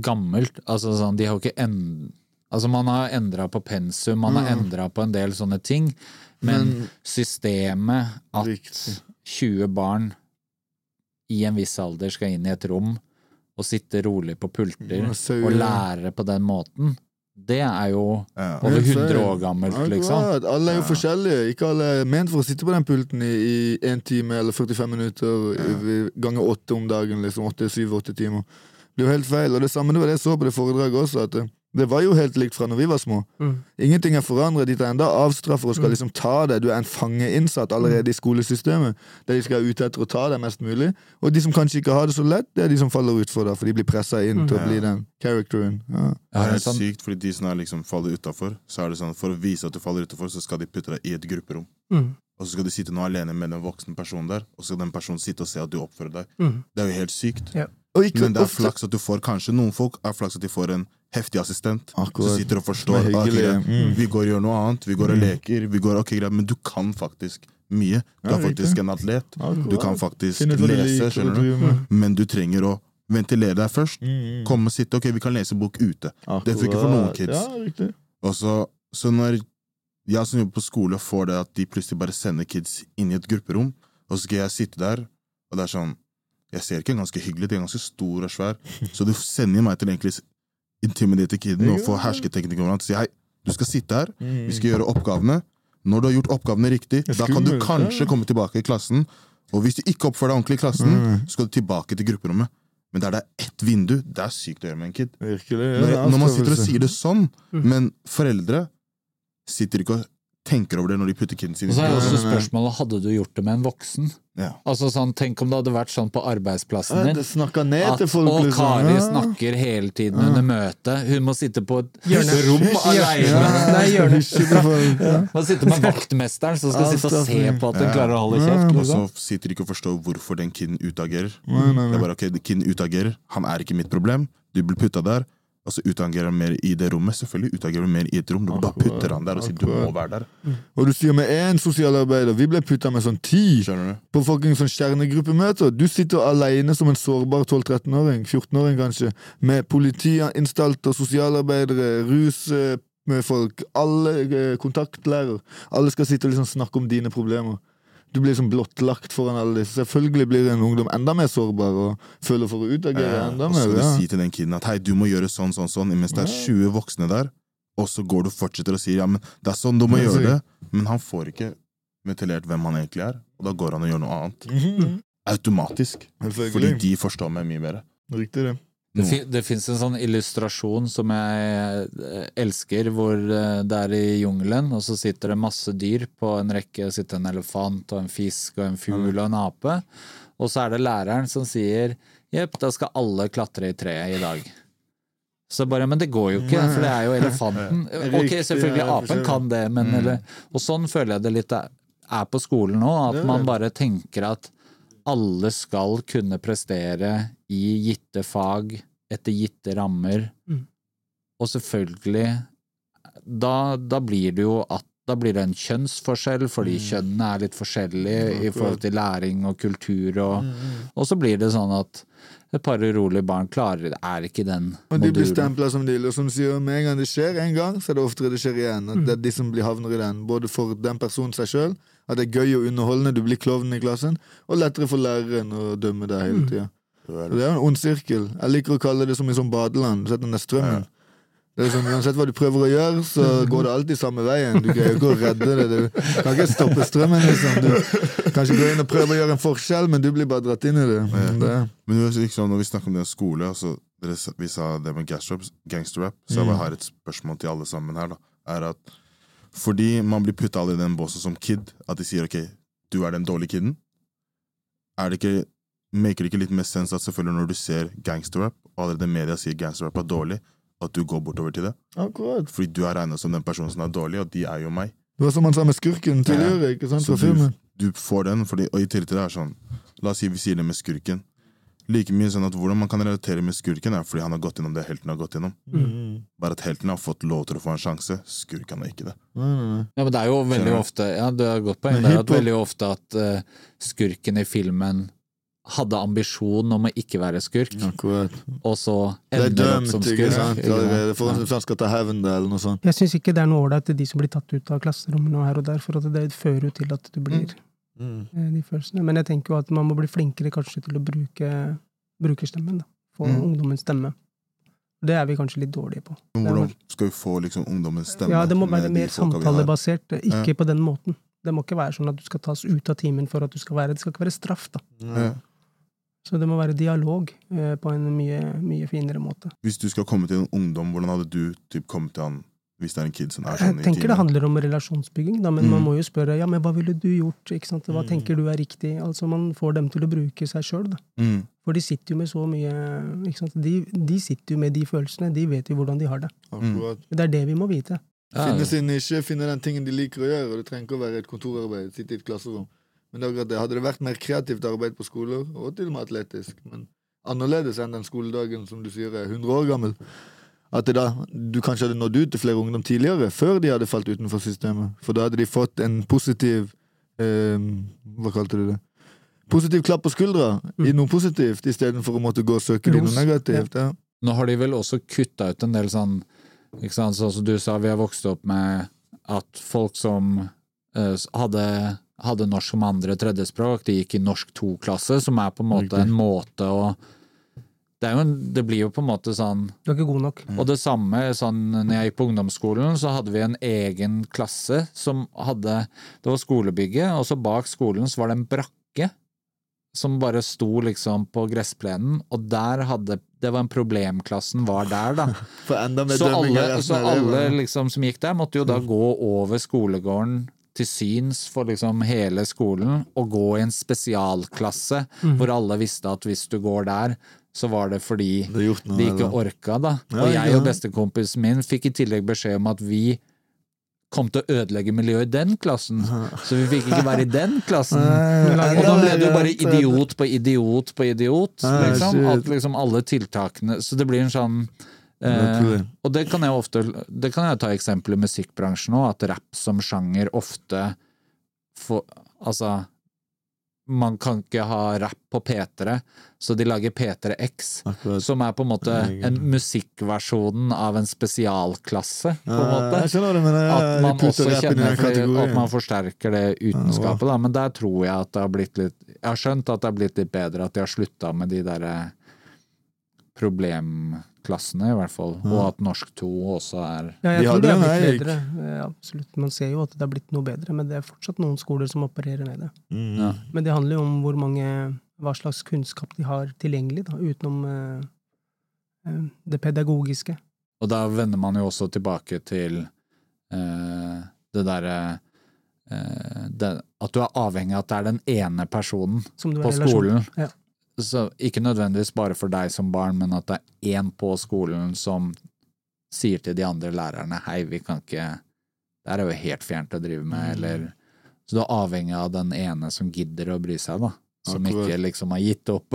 gammelt. Altså sånn, de har jo ikke end... Altså man har endra på pensum, man har Mm. endra på en del sånne ting, men, Men- systemet at Riktig. 20 barn i en viss alder skal inn i et rom og sitte rolig på pulter Og og lære på den måten, det er jo Ja. over 100 år gammelt, liksom. Alle er jo forskjellige. Ikke alle er ment for å sitte på den pulten i, i en time eller 45 minutter ja. ganger åtte om dagen. liksom åtte, syv, åtte timer. Det er jo helt feil. Og det samme det var det jeg så på det foredraget også. at det, det var jo helt likt fra når vi var små. Mm. Ingenting er forandret. De tar enda avstraffer og skal Mm. liksom ta deg. Du er en fangeinnsatt allerede i skolesystemet. Der de skal ut etter å ta deg mest mulig. Og de som kanskje ikke har det så lett, det er de som faller utfor, da, for de blir pressa inn til å Mm. bli den characteren. Ja. Det er helt sånn sykt, fordi de som er liksom faller utafor, så er det sånn for å vise at du faller utafor, så skal de putte deg i et grupperom. Mm. Og så skal du sitte nå alene med den voksne personen der, og så skal den personen sitte og se at du oppfører deg. Mm. Det er jo helt sykt. Ja. ikke Men det er flaks at du får kanskje Noen folk er flaks at de får en heftig assistent Akkurat. som sitter og forstår. «Ah, hyggelig. Mm. Vi går og gjør noe annet, vi går og Mm. leker, vi går, okay, greit, men du kan faktisk mye. Du er faktisk en atlet. Du kan faktisk lese, skjønner du. Men du trenger å ventilere deg først. Mm, mm. Komme og sitte. Ok, vi kan lese bok ute. Det funker for noen kids. Og så, så når jeg som jobber på skole, får det at de plutselig bare sender kids inn i et grupperom, og så skal jeg sitte der, og det er sånn Jeg ser ikke en ganske hyggelig, de er ganske stor og svær, *laughs* så du sender meg til egentlig intimidate kiden og få hersketeknikken over og si hei, du skal sitte her, vi skal gjøre oppgavene. Når du har gjort oppgavene riktig, da kan du kanskje komme tilbake i klassen. Og hvis du ikke oppfører deg ordentlig i klassen, Mm. så skal du tilbake til grupperommet. Men der det er ett vindu, det er sykt å gjøre med en kid. Virkelig. ja, Når, når man sitter og sier det sånn, Mm. men foreldre sitter ikke og tenker over det når de putter kiden sin Og så er også spørsmålet hadde du gjort det med en voksen. Ja. Altså sånn, Tenk om det hadde vært sånn på arbeidsplassen Ja, din. det ned At, til folk, og liksom. Kari Ja. snakker hele tiden under møtet. Hun må sitte på et Hjørne. rom Ja. aleine. Nei, ja. Man sitter med vaktmesteren som skal sitte og se på at hun Ja. klarer å holde Ja. kjeft. Og så Liksom. sitter de ikke og forstår hvorfor den kiden utagerer. Det er bare ok, kiden utagerer. Han er ikke mitt problem. Du blir putta der. Og så utagerer han mer i det rommet. Selvfølgelig utagerer han mer i et rom. Du bare putter han der og sier du må være der. Og du sier med én sosialarbeider Vi ble putta med sånn ti på fuckings sånn kjernegruppemøter. Du sitter alene som en sårbar 12-13-åring, 14-åring kanskje, med politianstalter, sosialarbeidere, rus med folk, alle eh, kontaktlærer. Alle skal sitte og liksom snakke om dine problemer. Du blir liksom blottlagt foran alle disse. Selvfølgelig blir en ungdom enda mer sårbar og føler for å utagere Ja, enda og så mer. skal du Ja. si til den kiden at hei, du må gjøre sånn, sånn, sånn, mens det er 20 voksne der, og så går du og fortsetter å si ja, men det er sånn du må gjøre det, men han får ikke ventilert hvem han egentlig er, og da går han og gjør noe annet. Mhm. Automatisk. Fordi de forstår meg mye bedre. Riktig, det. Det, fi, det fins en sånn illustrasjon som jeg eh, elsker, hvor eh, det er i jungelen, og så sitter det masse dyr på en rekke. Det sitter en elefant og en fisk og en fugl og en ape. Og så er det læreren som sier jepp, da skal alle klatre i treet i dag. Så bare, Men det går jo ikke, for det er jo *laughs* elefanten. Ok, selvfølgelig, apen kan det, men eller, Og sånn føler jeg det litt er på skolen nå, at man bare tenker at alle skal kunne prestere i gitte fag etter gitte rammer. Mm. Og selvfølgelig da, da blir det jo at da blir det en kjønnsforskjell, fordi Mm. kjønnene er litt forskjellige i forhold til læring og kultur, og, og så blir det sånn at et par urolige barn klarer det, er ikke den Og de blir stempla som de, og som sier, med en gang det skjer en gang, så er det oftere det skjer igjen. At det er de som blir havner i den, både for den personen seg sjøl, at det er gøy og underholdende, du blir klovnen i klassen, og lettere for læreren å dømme deg hele tida. Så Det er en ond sirkel. Jeg liker å kalle det som i sånn badeland. Sett den der strømmen. Det er sånn, Uansett hva du prøver å gjøre, så går det alltid samme veien. Du greier ikke å redde det. Du kan ikke stoppe strømmen. liksom. Du kan ikke gå inn og prøve å gjøre en forskjell, men du blir bare dratt inn i det. Men det men liksom, når vi snakker om det skole, altså, vi sa det med gangsterrap, gangsterrap så jeg Mm. har et spørsmål til alle sammen her. da, er at Fordi man blir putta alle i den båsen som kid, at de sier ok, du er den dårlige kiden, er det ikke, maker det ikke litt mer sens at selvfølgelig når du ser gangsterrap, og allerede media sier gangsterrap er dårlig, at du går bortover til det? Akkurat. Fordi du er regna som den personen som er dårlig, og de er jo meg. Det var som han sa med skurken tidligere, ikke sant, Så fra du, filmen. du får den, fordi, og i tillegg til det er sånn La oss si vi sier det med skurken. Like mye sånn at Hvordan man kan relatere med skurken, er fordi han har gått gjennom det helten har gått gjennom. Mm. Bare at helten har fått lov til å få en sjanse. Skurken har ikke det. Ja, men det er jo veldig ofte Ja, du har godt poeng. Det er veldig ofte at uh, skurken i filmen hadde ambisjon om å ikke være skurk, Akkurat. og så er ender opp som skurk. sant? ikke sant? Allerede, for at han skal ta hevn eller noe sånt. Jeg syns ikke det er noe ålreit til de som blir tatt ut av klasserommene og her og der, for at det fører jo til at du blir Mm. eh, de følelsene. Men jeg tenker jo at man må bli flinkere kanskje til å bruke brukerstemmen, da. Få Mm. ungdommens stemme. Det er vi kanskje litt dårlige på. Men hvordan skal vi få liksom ungdommens stemme? Ja, det må være mer samtalebasert, ikke Ja. på den måten. Det må ikke være sånn at du skal tas ut av timen for at du skal være Det skal ikke være straff, da. Ja. Så det må være dialog eh, på en mye, mye finere måte. Hvis du skal komme til en ungdom, hvordan hadde du typ, kommet til han hvis det er en kid som er sånn i tenker det handler om relasjonsbygging, da, men man Mm. må jo spørre ja, men hva ville du gjort, ikke sant? hva Mm. tenker du er riktig? Altså Man får dem til å bruke seg sjøl, da. Mm. For de sitter jo med så mye ikke sant? De, de sitter jo med de følelsene, de vet jo hvordan de har det. Det er det vi må vite. Ja, Finne sin nisje, finne den tingen de liker å gjøre. og Det trenger ikke å være et kontorarbeid, sitte i et klasserom. Men det det. Hadde det vært mer kreativt arbeid på skoler, og til og med atletisk, men annerledes enn den skoledagen som du sier er 100 år gammel, at det da, du kanskje hadde nådd ut til flere ungdom tidligere, før de hadde falt utenfor systemet. For da hadde de fått en positiv eh, Hva kalte du det? Positiv klapp på skuldra i noe positivt, istedenfor å måtte gå og søke i noe negativt. Ja. Nå har de vel også kutta ut en del sånn ikke sant, Sånn som du sa, vi har vokst opp med at folk som eh, hadde, hadde norsk som andre tredjespråk, de gikk i norsk 2-klasse, som er på en måte en måte å det, er jo en, det blir jo på en måte sånn Du er ikke god nok. Og det samme sånn når jeg gikk på ungdomsskolen, så hadde vi en egen klasse som hadde Det var skolebygget, og så bak skolen så var det en brakke som bare sto liksom på gressplenen, og der hadde Det var en problemklassen var der, da. *laughs* For enda mer Så alle, så alle liksom som gikk der, måtte jo da gå over skolegården til syns for liksom hele skolen, og gå i en spesialklasse hvor alle visste at hvis du går der, så var det fordi Det noe, de ikke orka, da. Ja, Og jeg jeg og bestekompisen min fikk i tillegg beskjed om at vi kom til å ødelegge miljøet i den klassen, så vi fikk ikke være i den klassen. *laughs* Og da ble det jo bare idiot på idiot på idiot, liksom. At liksom alle tiltakene Så det blir en sånn eh, Og det kan jeg ofte Det kan jeg ta eksempel i musikkbransjen òg, at rapp som sjanger ofte får Altså man kan ikke ha rapp på P3, så de lager P3X, Akkurat. som er på en måte en musikkversjonen av en spesialklasse, på en måte. Det, men jeg, At man også kjenner fordi, at man forsterker det utenskapet, da. Men der tror jeg at det har blitt litt Jeg har skjønt at det har blitt litt bedre, at de har slutta med de derre problemklassene, i hvert fall. Og at norsk 2 også er Ja, jeg De tror det en blitt bedre. Ja, absolutt. Man ser jo at det har blitt noe bedre, men det er fortsatt noen skoler som opererer med det. Mm. Ja. Men det handler jo om hvor mange hva slags kunnskap de har tilgjengelig, da, utenom eh, eh, det pedagogiske. Og da vender man jo også tilbake til eh, det derre eh, det, At du er avhengig av at det er den ene personen Som du er på relasjon- skolen. Ja. Så ikke nødvendigvis bare for deg som barn, men at det er én på skolen som sier til de andre lærerne hei, vi kan ikke Det her er jo helt fjernt å drive med, eller Så du er avhengig av den ene som gidder å bry seg, da. Som Akkurat. ikke liksom har gitt opp.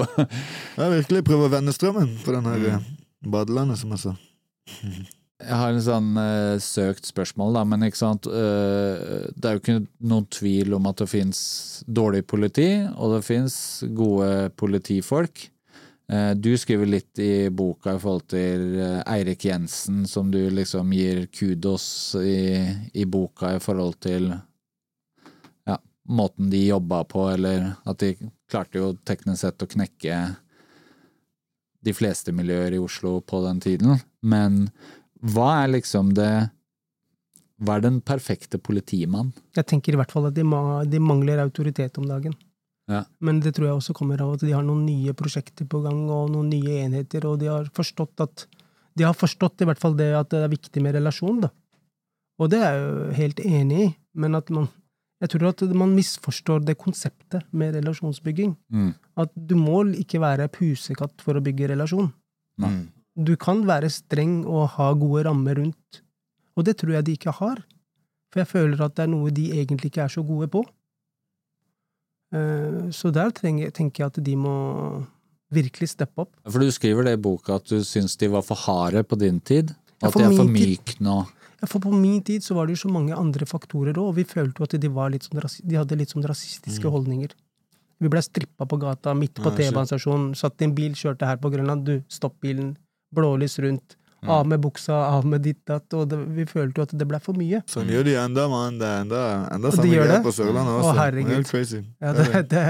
Jeg virkelig prøver å vende strømmen på den her Mm. eh, badelandet, som jeg sa. *laughs* Jeg har en sånn uh, søkt spørsmål, da, men eh, Det er jo ikke noen tvil om at det fins dårlig politi, og det fins gode politifolk. Eh, du skriver litt i boka i forhold til Eirik Jensen, som du liksom gir kudos i, i boka i forhold til ja, måten de jobba på, eller at de klarte jo teknisk sett å knekke de fleste miljøer i Oslo på den tiden. Men hva er liksom det Hva er den perfekte politimann? Jeg tenker i hvert fall at de, de mangler autoritet om dagen. Ja. Men det tror jeg også kommer av at de har noen nye prosjekter på gang, og noen nye enheter, og de har forstått at De har forstått i hvert fall det at det er viktig med relasjon, da. Og det er jeg jo helt enig i, men at man Jeg tror at man misforstår det konseptet med relasjonsbygging. Mm. At du må ikke være pusekatt for å bygge relasjon. Nei. Du kan være streng og ha gode rammer rundt, og det tror jeg de ikke har. For jeg føler at det er noe de egentlig ikke er så gode på. Eh, Så der trenger, tenker jeg at de må virkelig steppe opp. For du skriver det i boka at du syns de var for harde på din tid, og at de er for myke nå. Ja, For på min tid så var det jo så mange andre faktorer òg, og vi følte jo at de, sånn, de hadde litt sånn rasistiske holdninger. Vi blei strippa på gata, midt på. T-banestasjonen, satt i en bil, kjørte her på Grønland, du, stopp bilen, blålys rundt, av med buksa, av med ditt datt, og det, vi følte jo at det ble for mye. Sånn gjør de enda, mann. Det er enda, enda samme greie på Sørlandet Å, også. herregud. Det er helt crazy. Ja, det, det,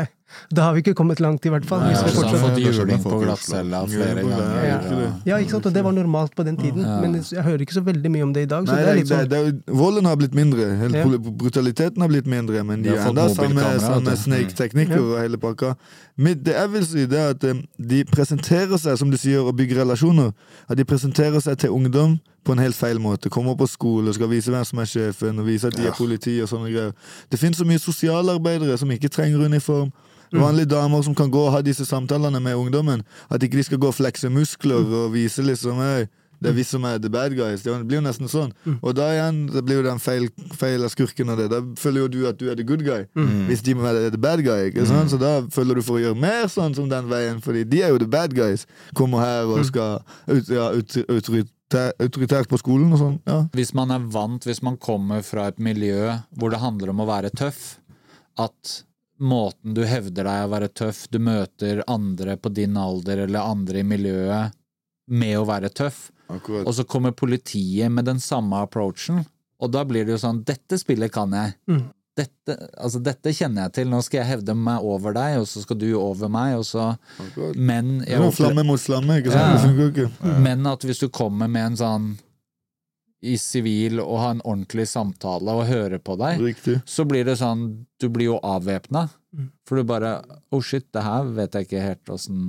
da har vi ikke kommet langt, i hvert fall. Nei, Vi altså, fortsatt har fått juling på glattcella flere Ja, ganger. ja, Ja, ikke sant? Og det var normalt på den tiden, Ja. men jeg hører ikke så veldig mye om det i dag. Så Nei, det er litt sånn det, volden har blitt mindre. Hele Ja. brutaliteten har blitt mindre, men de De har enda samme, samme snake-teknikker og hele pakka. Mitt, det jeg vil si, det er at eh, de presenterer seg, som du sier, og bygger relasjoner. At de presenterer seg til ungdom på en helt feil måte. Kommer på skole, skal vise hvem som er sjefen, og vise at de er politi og sånne greier. Det finnes så mye sosialarbeidere som ikke trenger uniform. Vanlige damer som kan gå og ha disse samtalene med ungdommen. At ikke de skal gå og flekse muskler og vise liksom «Hei, det er vi som er the bad guys. Det blir jo nesten sånn. Og da igjen, det blir jo den feil, feil av skurken av det. Da føler jo du at du er the good guy. Hvis de må være the bad guy. ikke sant? Så da føler du for å gjøre mer sånn som den veien, fordi de er jo the bad guys. Kommer her og skal ut, ja, ut, autoritært, autoritært på skolen og sånn. Ja. Hvis man er vant, hvis man kommer fra et miljø hvor det handler om å være tøff, at måten du hevder deg å være tøff, du møter andre på din alder eller andre i miljøet med å være tøff, Akkurat. og så kommer politiet med den samme approachen, og da blir det jo sånn Dette spillet kan jeg. Mm. Dette, altså, dette kjenner jeg til. Nå skal jeg hevde meg over deg, og så skal du over meg, og så Akkurat. Men jeg er noe flamme mot flamme, ikke sant? Ja. Det ikke. Men at hvis du kommer med en sånn i sivil og har en ordentlig samtale og hører på deg, Riktig. så blir det sånn Du blir jo avvæpna. Mm. For du bare Oh shit, det her vet jeg ikke helt åssen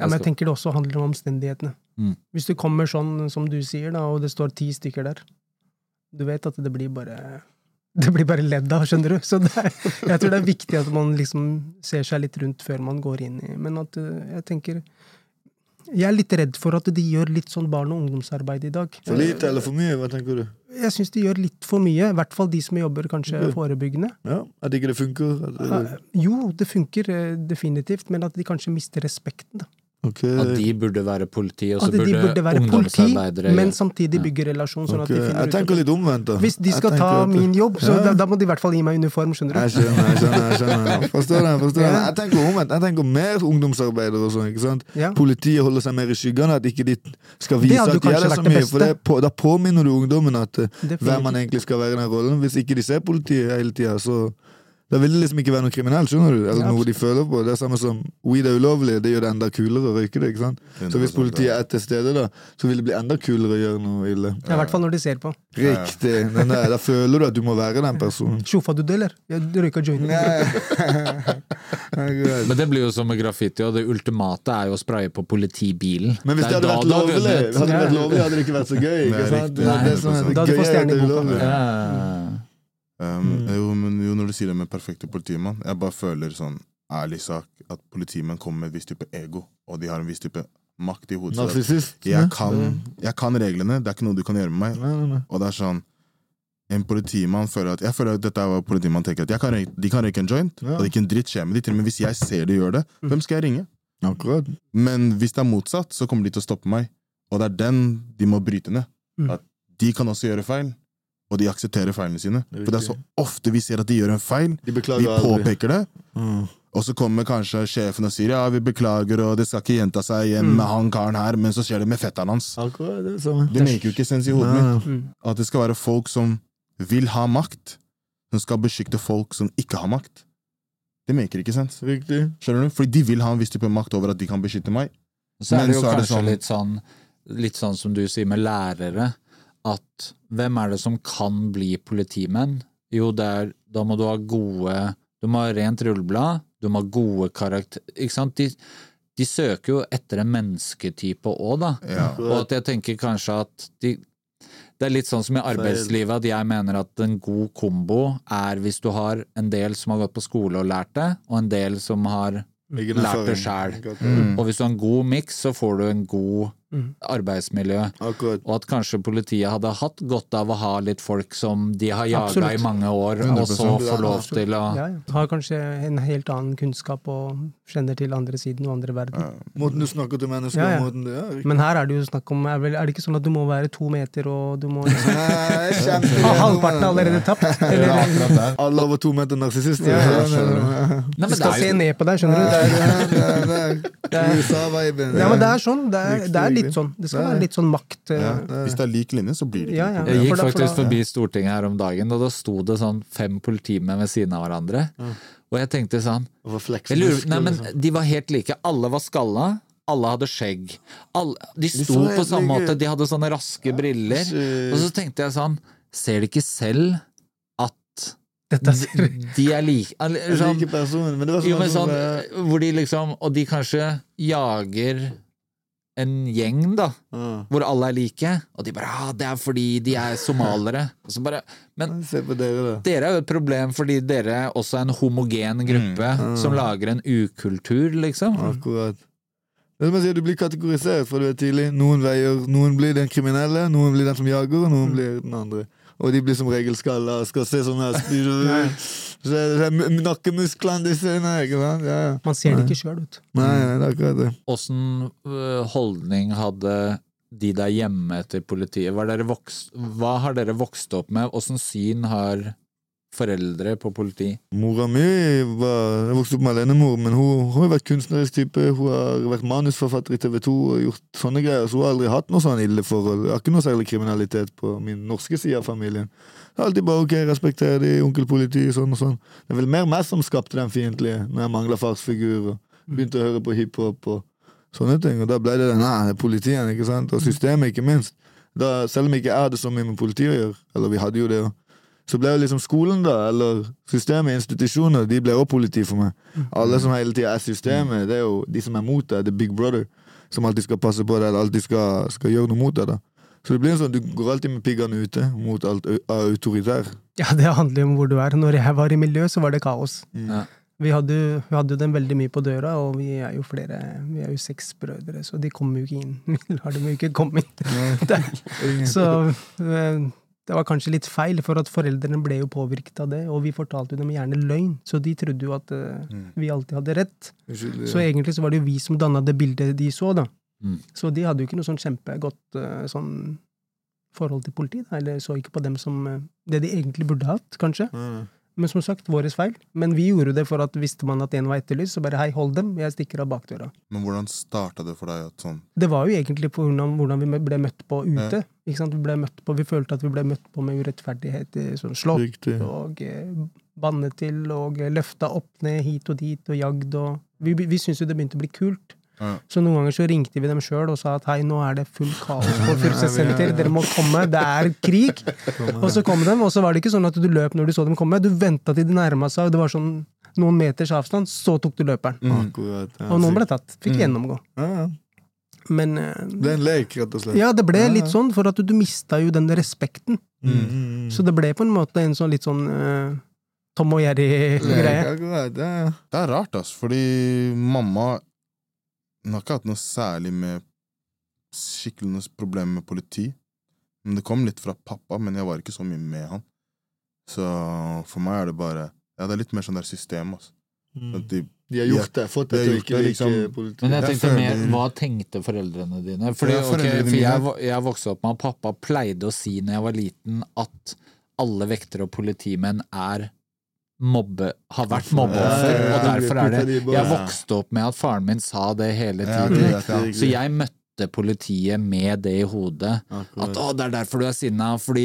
Ja, men jeg tenker det også handler om omstendighetene. Mm. Hvis du kommer sånn som du sier, da, og det står ti stykker der, du vet at det blir bare *laughs* det blir bare ledd av, skjønner du. Så det er, jeg tror det er viktig at man liksom ser seg litt rundt før man går inn i Men at eh, jeg tenker Jeg er litt redd for at de gjør litt sånn barn- og ungdomsarbeid i dag. For lite eller for mye? Hva tenker du? Jeg syns de gjør litt for mye. I hvert fall de som jobber kanskje forebyggende. Ja, At ikke det funker? Det, Jo, det funker eh, definitivt, men at de kanskje mister respekten. da. Ok. At de burde være politi, og så burde, burde være politi, men samtidig bygge relasjon. sånn okay. at de finner Jeg tenker litt omvendt, da. Hvis de skal ta at- min jobb, så Ja. da, da må de i hvert fall gi meg uniform, skjønner du. Jeg skjønner, jeg skjønner. jeg skjønner *laughs* Forstår det, forstår. Ja. Jeg tenker omvendt. Jeg tenker mer ungdomsarbeidere og sånn. ikke sant? Ja. Politiet holder seg mer i skyggene, at ikke de skal vise at de er det så det mye. For det, på, da påminner du ungdommen at eh, hvem man egentlig skal være i den rollen. Hvis ikke de ser politiet hele tida, så da vil det liksom ikke være noe kriminelt, skjønner du? Eller Ja, noe de føler på. Det er samme som weed er ulovlig, det gjør det enda kulere å røyke det. ikke sant? Så hvis politiet er til stede, da, så vil det bli enda kulere å gjøre noe ille. Ja, I hvert fall når de ser på. Riktig. Men der, da føler du at du må være den personen. Sjofa du det, eller? Jeg røyka joint. Akkurat. *laughs* Men det blir jo som med graffiti, og det ultimate er jo å spraye på politibilen. Men hvis det, hadde da vært lovlig, hadde det vært lovlig, hadde det ikke vært så gøy. Ikke Nei, sant? Nei, Det er det som er det Da hadde du gøye, fått stjerne i det Um, jo, men jo, når du sier det med perfekte politimann Jeg bare føler sånn ærlig sak at politimenn kommer med en viss type ego, og de har en viss type makt i hodet. Narsissist. Jeg kan, jeg kan reglene, det er ikke noe du kan gjøre med meg. Nei, nei, nei. Og det er sånn En politimann føler at Jeg føler at dette er hva politimann tenker at jeg kan røyke, De kan røyke en joint, Ja. og det ikke en dritt skjer med de Til og med hvis jeg ser de gjør det, hvem skal jeg ringe? Akkurat. Men hvis det er motsatt, så kommer de til å stoppe meg. Og det er den de må bryte ned. Mm. At de kan også gjøre feil, og de aksepterer feilene sine. For det er så ofte vi ser at de gjør en feil, De vi beklager aldri. påpeker det, Mm. og så kommer kanskje sjefen og sier ja, vi beklager, og det skal ikke gjenta seg igjen Mm. med han karen her, men så skjer det med fetteren hans. Akkurat det. Det maker jo ikke sens i hodet mitt. Mm. At det skal være folk som vil ha makt, som skal beskytte folk som ikke har makt. Det maker ikke sens. Riktig. Skjønner du? Fordi de vil ha en viss type makt over at de kan beskytte meg. Så er det jo så er det kanskje sånn- litt sånn Litt sånn som du sier med lærere, at hvem er det som kan bli politimenn? Jo, er Da må du ha gode Du må ha rent rulleblad, du må ha gode karakter... Ikke sant? De, de søker jo etter en mennesketype òg, da. Ja. Og at jeg tenker kanskje at de Det er litt sånn som i arbeidslivet, at jeg mener at en god kombo er hvis du har en del som har gått på skole og lært det, og en del som har lært det sjæl. Mm. Og hvis du har en god miks, så får du en god Mm. arbeidsmiljø. Akkurat. Og at kanskje politiet hadde hatt godt av å ha litt folk som de har jaga i mange år, og så 100%. få lov til å Ja, ja. Har kanskje en helt annen kunnskap og kjenner til andre siden og andre verden. Måten du snakker til mennesker Ja, ja. måten ja. Men her er det jo snakk om Er, vel, er det ikke sånn at du må være to meter, og du må *laughs* *laughs* liksom Ha halvparten allerede tapt? Eller Alle over to meter narsissister. Ja, ja, ja, skal er se ned på deg, skjønner du? Det er, USA-viben. ja, men det er sånn. Det er, det er litt sånn. Det skal være litt sånn makt. ja, det... Hvis det er lik linje, så blir det ikke Ja, noe ja. Jeg gikk faktisk forbi Stortinget her om dagen, og da sto det sånn fem politimenn ved siden av hverandre. Og jeg tenkte sånn jeg lurer, nei, men De var helt like. Alle var skalla. Alle hadde skjegg. Alle, de sto på samme måte. De hadde sånne raske briller. Og så tenkte jeg sånn Ser de ikke selv Dette er de er like sånn, Like personer, men det var Jo, sånn, men sånn sånn hvor de liksom Og de kanskje jager en gjeng, da, mm. hvor alle er like, og de bare ah, 'Det er fordi de er somaliere'. *laughs* Bare Men dere, dere er jo et problem fordi dere også er en homogen gruppe som lager en ukultur, liksom. Akkurat. Det er som jeg sier, Du blir kategorisert fra du er tidlig. Noen veier, noen blir den kriminelle, noen blir den som jager, og noen blir den andre. Og de blir som regel skalla og skal se sånn her spyr *laughs* Så er det Nakkemusklene de ser ikke sant? Ja, ja. Man ser det ikke sjøl, vet du. Nei, nei, det er akkurat det. Åssen øh, holdning hadde de der hjemme til politiet? Var dere vokst, hva har dere vokst opp med? Åssen syn har foreldre på politi? Mora mi var, Jeg vokste opp med alenemor, men hun, hun har vært kunstnerisk type. Hun har vært manusforfatter i TV 2 og gjort sånne greier, så hun har aldri hatt noe sånn ille forhold. Har ikke noe særlig kriminalitet på min norske side av familien. Det er alltid bare ok, respekterer de, onkel politi, sånn og sånn. Det er vel mer meg som skapte den fiendtlige, når jeg mangla farsfigur og begynte å høre på hiphop og sånne ting. Og da ble det den, nei, det politien, ikke sant, og systemet, ikke minst. Da, selv om jeg ikke er det så mye med politiet å gjøre, eller vi hadde jo det jo, så ble jo liksom skolen, da, eller systemet, institusjoner, de ble også politi for meg. Alle som hele tida er systemet, det er jo de som er mot deg, the big brother, som alltid skal passe på deg, eller alltid skal, skal gjøre noe mot deg. da. Så det blir en sånn, du går alltid med piggene ute mot alt autoritær. Ja, det handler jo om hvor du er. Når jeg var i miljø, så var det kaos. Ja. Vi hadde, vi hadde jo dem veldig mye på døra, og vi er jo flere, vi er jo seks brødre, så de kommer jo ikke inn. *laughs* Vi lar dem jo ikke komme inn. *laughs* Så eh, det var kanskje litt feil, for at foreldrene ble jo påvirket av det, og vi fortalte jo dem gjerne løgn, så de trodde jo at eh, vi alltid hadde rett. Unnskyld, Så egentlig så var det jo vi som danna det bildet de så, da. Mm. Så de hadde jo ikke noe sånn kjempegodt uh, sånn forhold til politiet, eller så ikke på dem som uh, det de egentlig burde hatt, kanskje. Mm. Men som sagt, våres feil. Men vi gjorde det for at visste man at en var etterlyst, så bare hei, hold dem, jeg stikker av bakdøra. Men hvordan starta det for deg at sånn Det var jo egentlig på grunn av hvordan vi ble møtt på ute. Ikke sant? Vi, ble møtt på, vi følte at vi ble møtt på med urettferdighet. eh, Sånn slått Riktig. og eh, bannet til og eh, løfta opp ned hit og dit og jagd og Vi, vi syntes jo det begynte å bli kult. Ja. Så noen ganger så ringte vi dem sjøl og sa at hei, nå er det full kaos på Furuset senter, dere må komme, det er krig. Og så kom de, og så var det ikke sånn at du løp når du så dem komme, du venta til de nærma seg, og det var sånn noen meters avstand, så tok du løperen. Akkurat. Ja, Og noen ble tatt. Fikk gjennomgå. ja, ja. Men eh, Det ble en lek, rett og slett. ja, det ble Ja, ja. litt sånn, for at du mista jo den respekten. Mm, mm, mm. Så det ble på en måte en sånn litt sånn uh, Tom og Jerry-greie. Det er rart, ass, fordi mamma Hun har ikke hatt noe særlig med skikkelig noe problem med politi. Men det kom litt fra pappa, men jeg var ikke så mye med han. Så for meg er det bare Ja, det er litt mer sånn der system, altså. Mm. de, De har gjort det. Fått det til å ikke det, like liksom. Men jeg tenkte mer, hva tenkte foreldrene dine? Fordi, Ja, ok, foreldrene for jeg, jeg vokste opp med at pappa pleide å si når jeg var liten, at alle vektere og politimenn er mobbe, har vært mobbeoffer, og derfor er det Jeg vokste opp med at faren min sa det hele tiden. Så jeg møtte politiet med det i hodet. At å, det er derfor du er sinna, fordi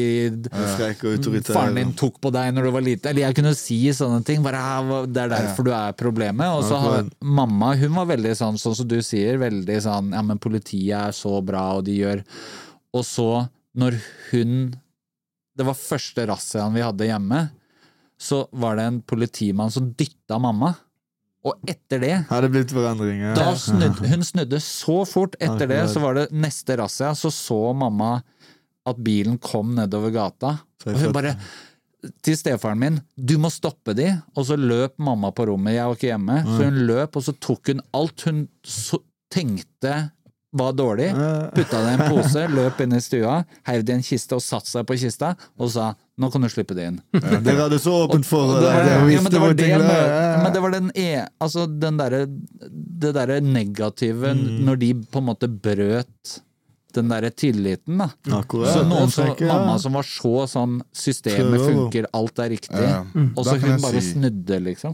faren din tok på deg når du var liten. Eller jeg kunne si sånne ting. Bare, «Ah, det er derfor du er problemet. Og så har mamma, hun var veldig sånn, sånn som du sier, veldig sånn ja, men politiet er så bra, og de gjør Og så, når hun Det var første razziaen vi hadde hjemme, så var det en politimann som dytta mamma. Og etter det Har det blitt forandringer? Da snudde, hun snudde så fort. Etter det så var det neste razzia, så så mamma at bilen kom nedover gata. Og hun bare til stefaren min 'du må stoppe de', og så løp mamma på rommet, jeg var ikke hjemme, så hun løp, og så tok hun alt hun tenkte var dårlig, putta det i en pose, løp inn i stua, heiv det i en kiste og satte seg på kista, og sa 'nå kan du slippe det inn'. Dere hadde så åpent for det ja, men det var det, ting med- Ja, ja. men det var den e, altså den derre det derre negative Mm. når de på en måte brøt den derre tilliten, da. Akkurat. Så noen som, ja. mamma som var så sånn Systemet funker, alt er riktig. Ja. Og så hun bare si- snudde, liksom.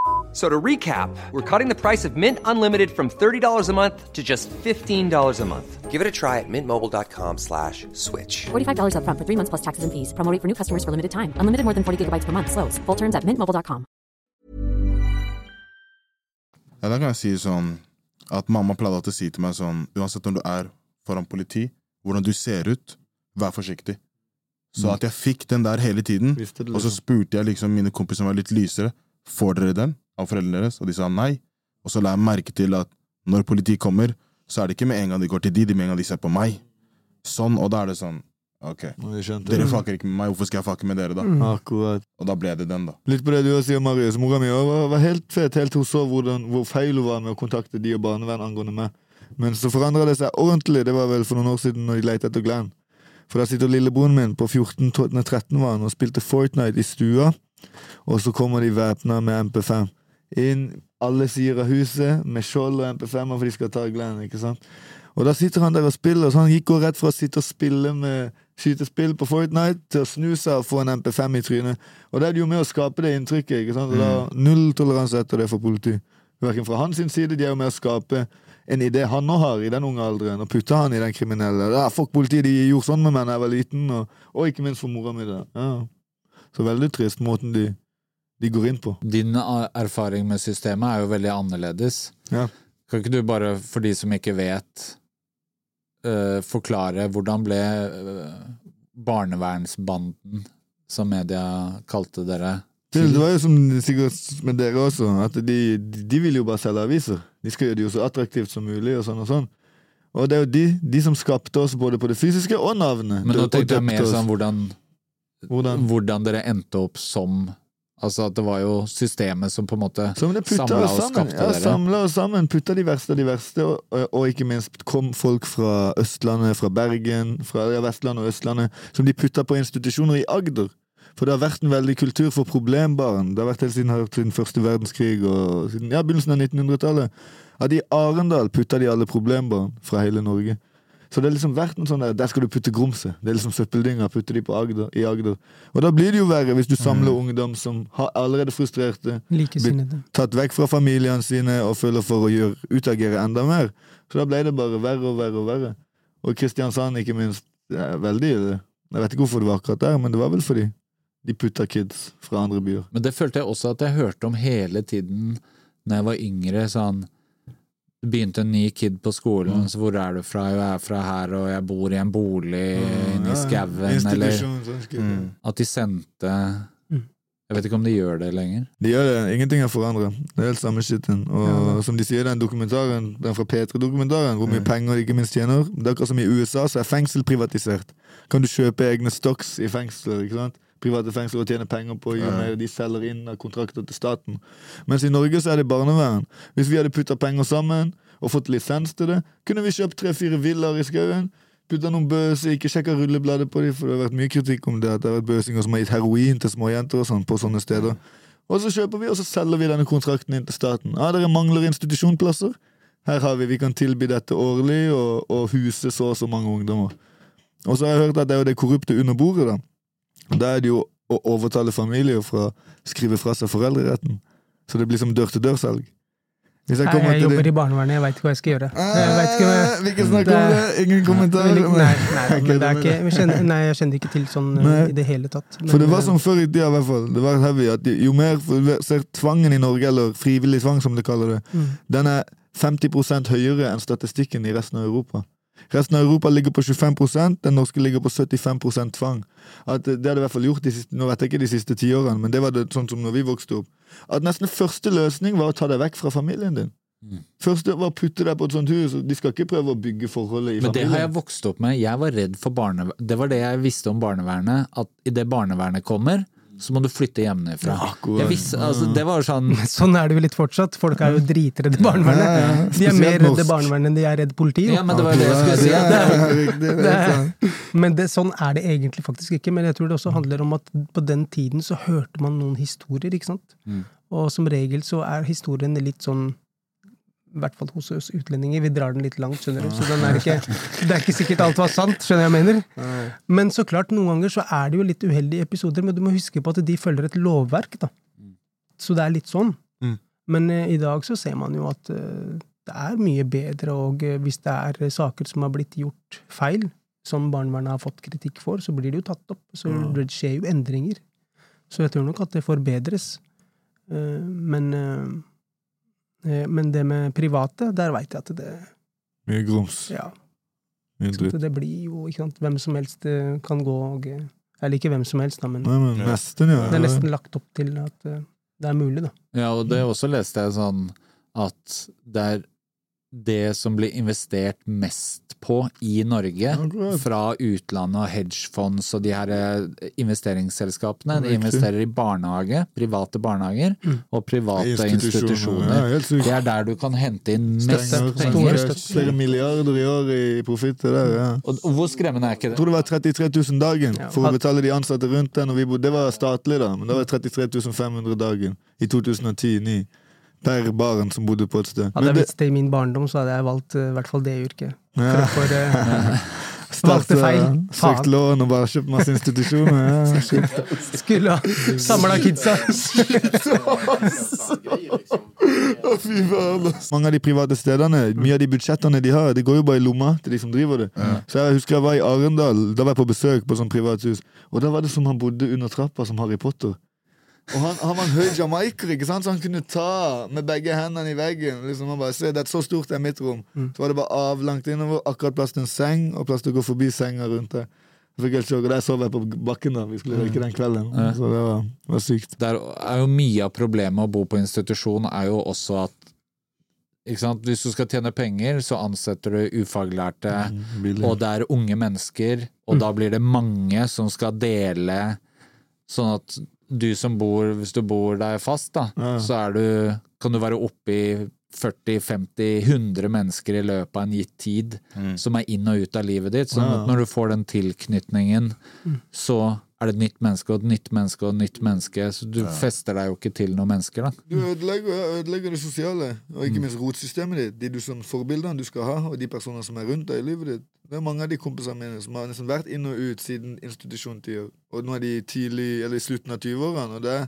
So to recap, we're cutting the price of Mint Unlimited from $30 a month to just $15 a month. Give it a try at mintmobile.com slash switch. $45 up front for three months plus taxes and fees. Promo for new customers for limited time. Unlimited more than 40 gigabytes per month. Slows. Full terms at mintmobile.com. Ja, da kan jeg si sånn at mamma pleide alltid å si til meg sånn Uansett om du er foran politi, hvordan du ser ut, vær forsiktig. Så Mm. at jeg fikk den der hele tiden, og så spurte jeg liksom mine kompiser som var litt lysere, får dere den av foreldrene deres, og de sa nei. Og så la jeg merke til at når politiet kommer, så er det ikke med en gang de går til de, det er med en gang de ser på meg. Sånn, og da er det sånn Ok, dere fucker ikke med meg, hvorfor skal jeg fucke med dere, da? Mm. Akkurat. Og da ble det den, da. Litt på det du sier, Marius. Mora mi var, var helt fet helt til hun så hvordan, hvor feil hun var med å kontakte de og barnevern angående meg. Men så forandra det seg ordentlig. Det var vel for noen år siden når de lette etter Glenn. For da sitter lillebroren min på 14, 12, nei, 13 var han, og spilte Fortnite i stua. Og så kommer de væpna med MP5 inn alle sider av huset med skjold og MP5-er for de skal ta Glenn. ikke sant? Og da sitter han der og spiller, så han gikk jo rett fra å sitte og spille med skytespill på Fortnite til å snu seg og få en MP5 i trynet. Og det er det jo med å skape det inntrykket. ikke sant? Og da Null toleranse etter det for politi. Verken fra hans side, de er jo med å skape en idé han nå har i den unge alderen, og putte han i den kriminelle. Ja, fuck politiet, de gjorde sånn med meg da jeg var liten, og, og ikke minst for mora mi. Ja. Så veldig trist måten de, de går inn på. Din erfaring med systemet er jo veldig annerledes. Ja. Kan ikke du bare, for de som ikke vet, uh, forklare hvordan ble eh, barnevernsbanden, som media kalte dere, Det, det var jo som sikkert med dere også, at de, de, vil jo bare selge aviser. De skal gjøre det jo så attraktivt som mulig, og sånn og sånn. Og det er jo de, de som skapte oss både på det fysiske og navnet. Men nå tenkte jeg mer sånn hvordan, Hvordan? hvordan dere endte opp som Altså at det var jo systemet som på en måte samla og skapte Ja, dere. samla oss sammen. Putta de verste av de verste, og, og, og ikke minst kom folk fra Østlandet, fra Bergen, fra Vestlandet og Østlandet, som de putta på institusjoner i Agder. For det har vært en veldig kultur for problembarn. Det har vært helt siden, siden første verdenskrig og siden ja, begynnelsen av 1900-tallet. At i Arendal putta de alle problembarn fra hele Norge. Så det har liksom vært en sånn der Der skal du putte grumset. Det er liksom søppeldynga. Putte de på Agder, i Agder. Og da blir det jo verre hvis du samler ungdom som har allerede frustrerte, Likesinnede. tatt vekk fra familiene sine og føler for å gjøre, utagere enda mer. Så da ble det bare verre og verre og verre. Og Kristiansand, ikke minst, er veldig ille. Jeg vet ikke hvorfor det var akkurat der, men det var vel fordi de putta kids fra andre byer. Men det følte jeg også at jeg hørte om hele tiden når jeg var yngre. sånn begynte en ny kid på skolen, Mm. så hvor er du fra? Jeg er fra her, og jeg bor i en bolig inne i Ja, skauen, eller sånn si. at de sendte Mm. Jeg vet ikke om de gjør det lenger. De gjør det. Ingenting er forandra. Det er helt samme skitten. Og som de sier i den dokumentaren, den fra P3-dokumentaren, hvor mye penger de ikke minst tjener Det er akkurat som i USA, så er fengsel privatisert. Kan du kjøpe egne stocks i fengsler, ikke sant? Private fengsler og tjene penger på i og med de selger inn av kontrakter til staten. Mens i Norge så er det barnevern. Hvis vi hadde putta penger sammen og fått lisens til det, kunne vi kjøpt tre-fire villaer i skauen. Putta noen bøser, ikke sjekka rullebladet på dem, for det har vært mye kritikk om det. At det har vært bøsinger som har gitt heroin til småjenter og sånn på sånne steder. Og så kjøper vi, og så selger vi denne kontrakten inn til staten. Ja, dere mangler institusjonsplasser. Her har vi, vi kan tilby dette årlig, og, og huse så og så mange ungdommer. Og så har jeg hørt at det er jo det korrupte under bordet, da. Da er det jo å overtale familier fra å skrive fra seg foreldreretten. Så det blir som dør-til-dør-salg. Hvis Nei, jeg til jobber din- i barnevernet, jeg veit ikke hva jeg skal gjøre. Jeg vet ikke, Eh, Vi kan snakke om det. Ingen kommentar. Nei, nei, nei, men det er ikke, jeg. jeg kjenner, nei, jeg kjenner ikke til sånn eh, i det hele tatt. Men, For det var eh, som før i tida, i hvert fall. Det var heavy. At jo mer ser tvangen i Norge, eller frivillig tvang, som de kaller det, mm. den er 50% høyere enn statistikken i resten av Europa. Resten av Europa ligger på 25% den norske ligger på 75% tvang. At det hadde i hvert fall gjort de siste, Nå vet jeg ikke de siste tiårene, men det var det sånn som når vi vokste opp. At nesten første løsning var å ta deg vekk fra familien din. Mm. Første var å putte deg på et sånt hus. De skal ikke prøve å bygge forholdet i Men det har jeg vokst opp med. Jeg var redd for barnevernet. Det var det jeg visste om barnevernet, at idet barnevernet kommer, så må du flytte hjemmefra. Ja, visste, altså, det var sånn Sånn er det jo litt fortsatt. Folk er jo dritredde barnevernet. Ja, ja. De er mer redde barnevernet enn de er redd politiet. Ja, men det var det jeg skulle si. Det, det Det men det, sånn er det egentlig faktisk ikke. Men jeg tror det også handler om at på den tiden så hørte man noen historier, ikke sant. Mm. Og som regel så er historiene litt sånn i hvert fall hos oss utlendinger. Vi drar den litt langt, skjønner du. Så den er ikke, det er ikke sikkert alt var sant, skjønner jeg mener. Men så klart, noen ganger så er det jo litt uheldige episoder, men du må huske på at de følger et lovverk, da. Så det er litt sånn. Mm. Men eh, i dag så ser man jo at eh, det er mye bedre, og eh, hvis det er saker som har blitt gjort feil, som barnevernet har fått kritikk for, så blir det jo tatt opp. Så det skjer jo endringer. Så jeg tror nok at det forbedres. Men, men det med private, der veit jeg at det Mye grums. Ja. Mye det blir jo ikke sant, hvem som helst eh, kan gå og eh, Eller ikke hvem som helst, da, men Nei, men nesten, ja. det er nesten lagt opp til at eh, det er mulig, da. ja, og det også leste jeg sånn at det er det som blir investert mest på i Norge fra utlandet og hedgefonds og de her eh, investeringsselskapene. De investerer i barnehage, private barnehager Mm. og private Institusjoner. Det er der du kan hente inn mest penger. Store. Flere milliarder i år i profitt. ja. Og, og hvor skremmende er ikke det? Jeg tror det var 33 000 dagen for å betale de ansatte rundt den. Og vi bodde, det var statlig, da, men det var 33 500 dagen i 2010 per barn som bodde på et sted. Hadde jeg Men det, visst det i min barndom, så hadde jeg valgt eh, i hvert fall det yrket. Ja. For, uh, *laughs* Starte, *laughs* valgte feil. Søkt lån og bare kjøpt masse institusjoner. Ja, *laughs* skulle ha samla kidsa. Å, fy faen. Mange av de private stedene, mye av de budsjettene de har, det går jo bare i lomma til de som driver det. Så jeg husker jeg var i Arendal, da var jeg på besøk på sånn privathus, og da var det som han bodde under trappa som Harry Potter. Og han, han var en høy jamaiker, ikke sant? så han kunne ta med begge hendene i veggen. Liksom, han bare, se, det er så stort det er mitt rom. Så var det bare avlangt innover, akkurat plass til en seng, og plass til å gå forbi senga rundt det. Jeg fikk helt sjokk, og Der sov jeg på bakken da vi skulle røyke den kvelden. Så det var, var sykt. Det er, jo mye av problemet med å bo på institusjon er jo også at ikke sant? Hvis du skal tjene penger, så ansetter du ufaglærte, mm, og det er unge mennesker, og da blir det mange som skal dele, sånn at du som bor, hvis du bor der fast, da, Ja. så du, kan du være oppe i 40-50-100 mennesker i løpet av en gitt tid, som er inn og ut av livet ditt. Sånn at når du får den tilknytningen, så er det et nytt menneske og et nytt menneske og et nytt menneske, så du fester deg jo ikke til noen mennesker, da. Du ødelegger, ødelegger det sosiale, og ikke minst rotsystemet ditt. De du som forbildene du skal ha, og de personene som er rundt deg i livet ditt. Det er mange av de kompisene mine som har liksom vært inn og ut siden institusjonstida. Og nå er de tidlig, eller i slutten av 20-årene, og det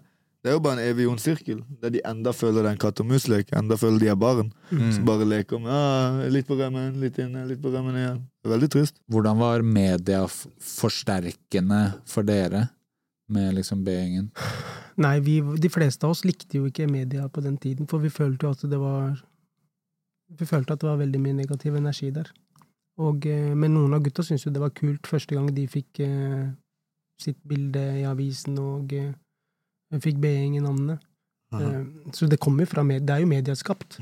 det er jo bare en evig ond sirkel. Der de enda føler det er en katt og mus-lek, enda føler de er barn. Som bare leker med ah, litt på rømmen, litt inne, litt på rømmen igjen. Det er veldig trist. Hvordan var media forsterkende for dere med liksom B-gjengen? Nei, vi, de fleste av oss likte jo ikke media på den tiden, for vi følte jo at det var Vi følte at det var veldig mye negativ energi der. Og, eh, men noen av gutta syntes jo det var kult første gang de fikk eh, sitt bilde i avisen og eh, fikk be'ing i navnet Eh, så det kommer fra med, Det er jo medieskapt.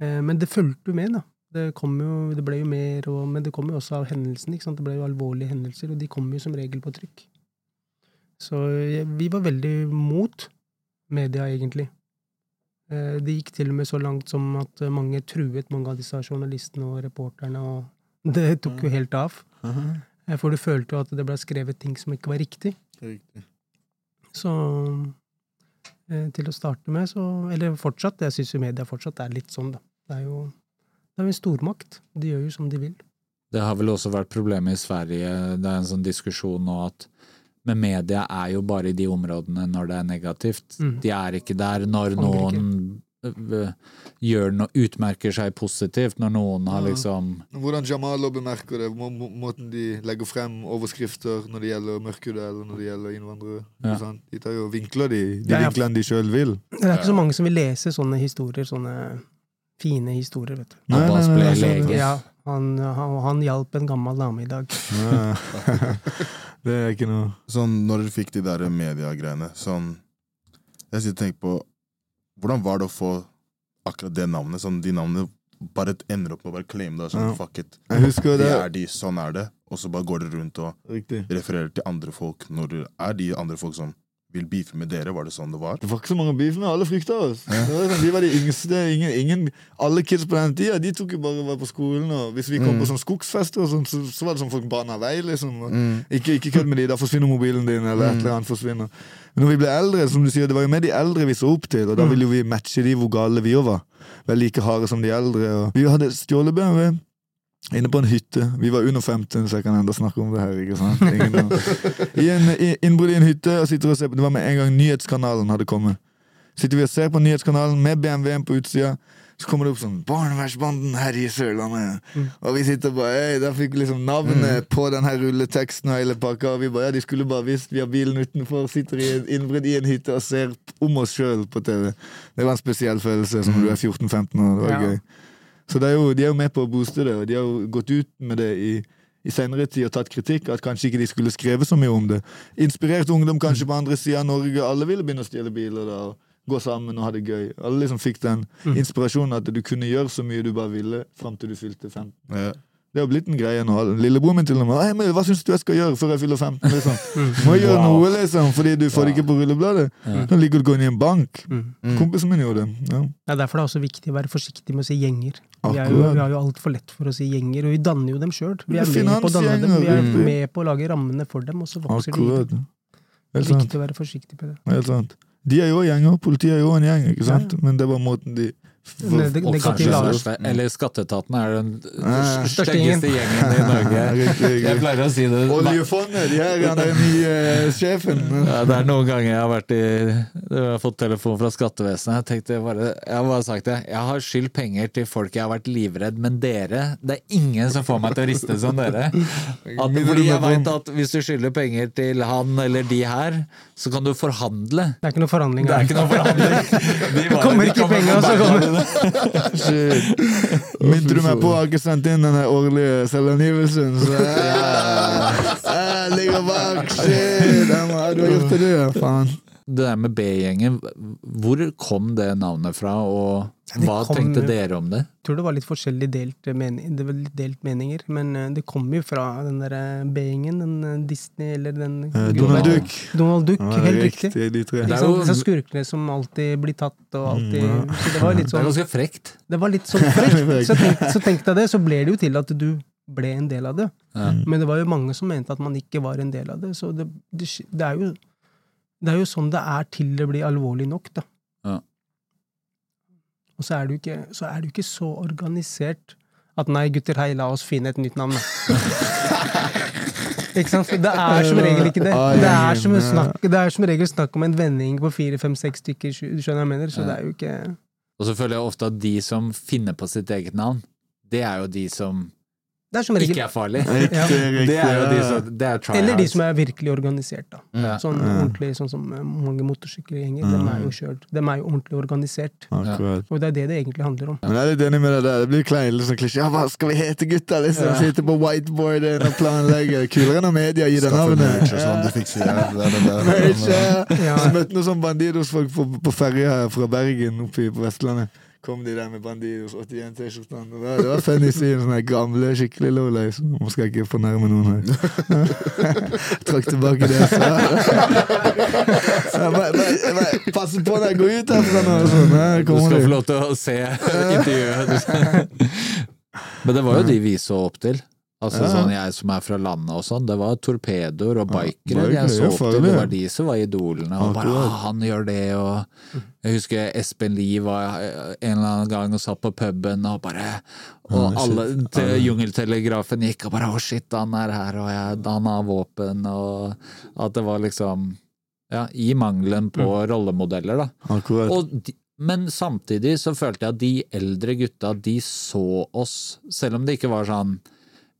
Eh, men det fulgte jo med, da. Det, kom jo, det ble jo mer, og, men det kom jo også av hendelsen. ikke sant? Det ble jo alvorlige hendelser, og de kom jo som regel på trykk. Så eh, vi var veldig mot media, egentlig. Eh, Det gikk til og med så langt som at mange truet mange av disse journalistene og reporterne, og *laughs* det tok jo helt av. Eh, For du følte jo at det ble skrevet ting som ikke var riktig. Riktig. Så eh, til å starte med, så Eller fortsatt, jeg syns jo media fortsatt er litt sånn, da. Det er jo det er jo en stormakt. De gjør jo som de vil. Det har vel også vært problemet i Sverige, det er en sånn diskusjon nå at med media er jo bare i de områdene når det er negativt. Mm. De er ikke der når Fanger noen øh, gjør noe, utmerker seg positivt, når noen har liksom Hvordan Jamal bemerker det, må, må, måten de legger frem overskrifter når det gjelder mørkhudede eller når det gjelder innvandrere. Ja. De tar jo vinkler de, de vinklene de sjøl vil. Det er ikke så mange som vil lese sånne historier, sånne fine historier, vet du. Nei, Abbas nei, ble nei, nei, lege. Ja, han, han, han hjalp en gammel dame i dag. *laughs* Det er ikke noe Sånn, når dere fikk de der mediegreiene, sånn Jeg sitter og tenker på Hvordan var det å få akkurat det navnet? Sånn, de navnene bare ender opp med å bare claime det. Sånn, Ja. fuck it. Jeg husker det. er de, sånn er det. Og så bare går dere rundt og Riktig. refererer til andre folk når det er de andre folk som vil beefe med dere? Var det sånn det var? Det var ikke så mange beefene, alle frykta oss. Var sånn, de var de yngste. Ingen, ingen, alle kids på den tida de tok jo bare var på skolen. Og hvis vi kom på sånn skogsfester, så, så var det sånn folk bana vei. liksom. Mm. Ikke, ikke kødd med de, da forsvinner mobilen din, eller et eller annet forsvinner. Men når vi ble eldre, som du sier, det var jo med de eldre vi så opp til, og da ville jo vi matche de hvor gale vi òg var. Vel like harde som de eldre. Og vi hadde stjålet BMW. Inne på en hytte. Vi var under 15, så jeg kan enda snakke om det her. ikke sant? I en innbrudd i en hytte og sitter og ser på Det var med en gang nyhetskanalen hadde kommet. Sitter vi og ser på nyhetskanalen med BMW-en på utsida. Så kommer det opp sånn 'Barnevernsbanden herjer Sørlandet'. Og vi sitter bare Hei, Der fikk liksom navnet på den her rulleteksten og hele pakka. Og vi bare, ja, De skulle bare visst vi har bilen utenfor, sitter i et innbrudd i en hytte og ser om oss sjøl på TV. Det var en spesiell følelse som mm. du er 14-15 år. Det var Ja. gøy. Så det er jo, de er jo med på å booste det, og de har jo gått ut med det i, i senere tid og tatt kritikk, at kanskje ikke de skulle skrevet så mye om det. Inspirert ungdom kanskje på andre sida av Norge. Alle ville begynne å stjele biler da, og gå sammen og ha det gøy. Alle liksom fikk den inspirasjonen at du kunne gjøre så mye du bare ville fram til du fylte 15. Ja. Det har blitt en greie nå. Lillebroren min til og med «Hei, men Hva syns du jeg skal gjøre før jeg fyller 15? Liksom. Må jeg gjøre noe, liksom, fordi du får det ikke på rullebladet. Nå ligger du og går inn i en bank. Kompisen min gjorde det. Ja. Ja, Derfor er det også viktig å være forsiktig med å si gjenger. Vi, er jo, vi har jo altfor lett for å si gjenger, og vi danner jo dem sjøl. Vi er med på å danne dem, vi er med på å lage rammene for dem, og så vokser de. Akkurat. Det er viktig å være forsiktig på det. Helt sant. De er jo gjenger, politiet er jo en gjeng, ikke sant? Men det var måten de Eller Skatteetaten er den Ja. Største gjengen. styggeste gjengen i Norge. *laughs* Jeg pleier å si det. Oljefondet, de han er den nye sjefen. Det er noen ganger jeg har vært i Jeg har fått telefon fra skattevesenet. Jeg tenkte bare, jeg har bare sagt det. Jeg har skyldt penger til folk jeg har vært livredd, men dere Det er ingen som får meg til å riste som dere. At, fordi jeg vet at hvis du skylder penger til han eller de her, så kan du forhandle. Det er ikke noe forhandling Det er ikke noe forhandling. *laughs* De bare- kommer ikke penger, så kommer-. Minte du meg på at jeg ikke sendte inn den årlige selvangivelsen, så jeg, jeg ligger bak. Shit, *laughs* du har gjort det, du. Faen. Det der med B-gjengen, hvor kom det navnet fra, og hva kom- tenkte dere om det? Jeg tror det var litt forskjellig delt, mening, det var litt delt meninger, men eh, det kom jo fra den derre B-gjengen, den eh, Disney eller den Eh, Donald Duck. Donald Duck, Ja, helt riktig. de tre. Det er jo- Disse skurkene som alltid blir tatt, og alltid Mm, Så det var litt Det er sånn ganske frekt. Det var litt sånn frekt. *laughs* Så tenkte, så tenk deg det, så ble det jo til at du ble en del av det. Ja. Men det var jo mange som mente at man ikke var en del av det. Så det, det, det, er, jo, det er jo sånn det er til det blir alvorlig nok, da. Ja. Og så er du ikke så, er du ikke så organisert at nei, gutter, hei, la oss finne et nytt navn, *laughs* ikke sant? For Det er som regel ikke det. Det er som, snakk, det er som regel snakk om en vending på fire, fem, seks stykker, du skjønner hva jeg mener? Så det er jo ikke Og så føler jeg ofte at de som finner på sitt eget navn, det er jo de som Det er som regel ikke er farlig. Ja. Det er jo de som Det er. Eller de som er virkelig organisert, da. Ja. Sånn ordentlig, sånn som eh, mange motorsykkelgjenger. De er jo kjørt. De er jo ordentlig organisert. Akkurat. Og det er det det egentlig handler om. Men jeg er litt enig med deg der. Det blir klein liksom klisjé. Ja, hva skal vi hete, gutta? Liksom, Sitte på whiteboarden og planlegge. *laughs* Kulere når media gir det navnet. sånn, du fikser det, det, det, det, ja. Ja. Så møtte noen sånn Bandidos-folk på, på ferja fra Bergen oppe på Vestlandet. Kom de der med Bandidos 81 T-skjortene. Det var- det var funny scene. Sånne gamle, skikkelig lowlights. Nå skal jeg ikke fornærme noen her. *laughs* Trakk tilbake det jeg sa. Pass på når jeg går ut herfra nå. Sånn. Du skal få lov til å se *laughs* intervjuet. *laughs* Men det var jo de vi så opp til. Altså Ja. sånn Jeg som er fra landet og sånn. Det var torpedoer og bikere ja, jeg så opp til. Det var de som var idolene. Og bare ah, 'Han gjør det', og Jeg husker Espen Lie var en eller annen gang og satt på puben og bare Og alle til Jungeltelegrafen gikk og bare 'Å, shit, han er her, og jeg, han har våpen', og at det var liksom Ja, i mangelen på rollemodeller, da. Akkurat. Og de, men samtidig så følte jeg at de eldre gutta, de så oss, selv om det ikke var sånn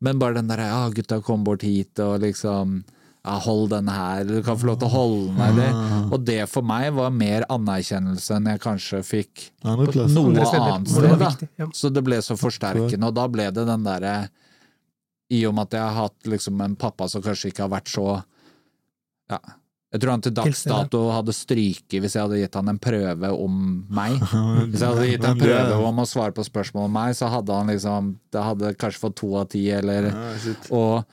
Men bare den derre ja, gutta kom bort hit, og liksom ja, hold den her, du kan få lov til å holde den, eller Og det for meg var mer anerkjennelse enn jeg kanskje fikk på noe annet sted, da. ja. Så det ble så forsterkende, og da ble det den derre I og med at jeg har hatt liksom en pappa som kanskje ikke har vært så Ja. Jeg tror han til dags dato hadde stryket hvis jeg hadde gitt han en prøve om meg. *laughs* Hvis jeg hadde gitt han en prøve om å svare på spørsmål om meg, så hadde han liksom Det hadde kanskje fått to av ti, eller Og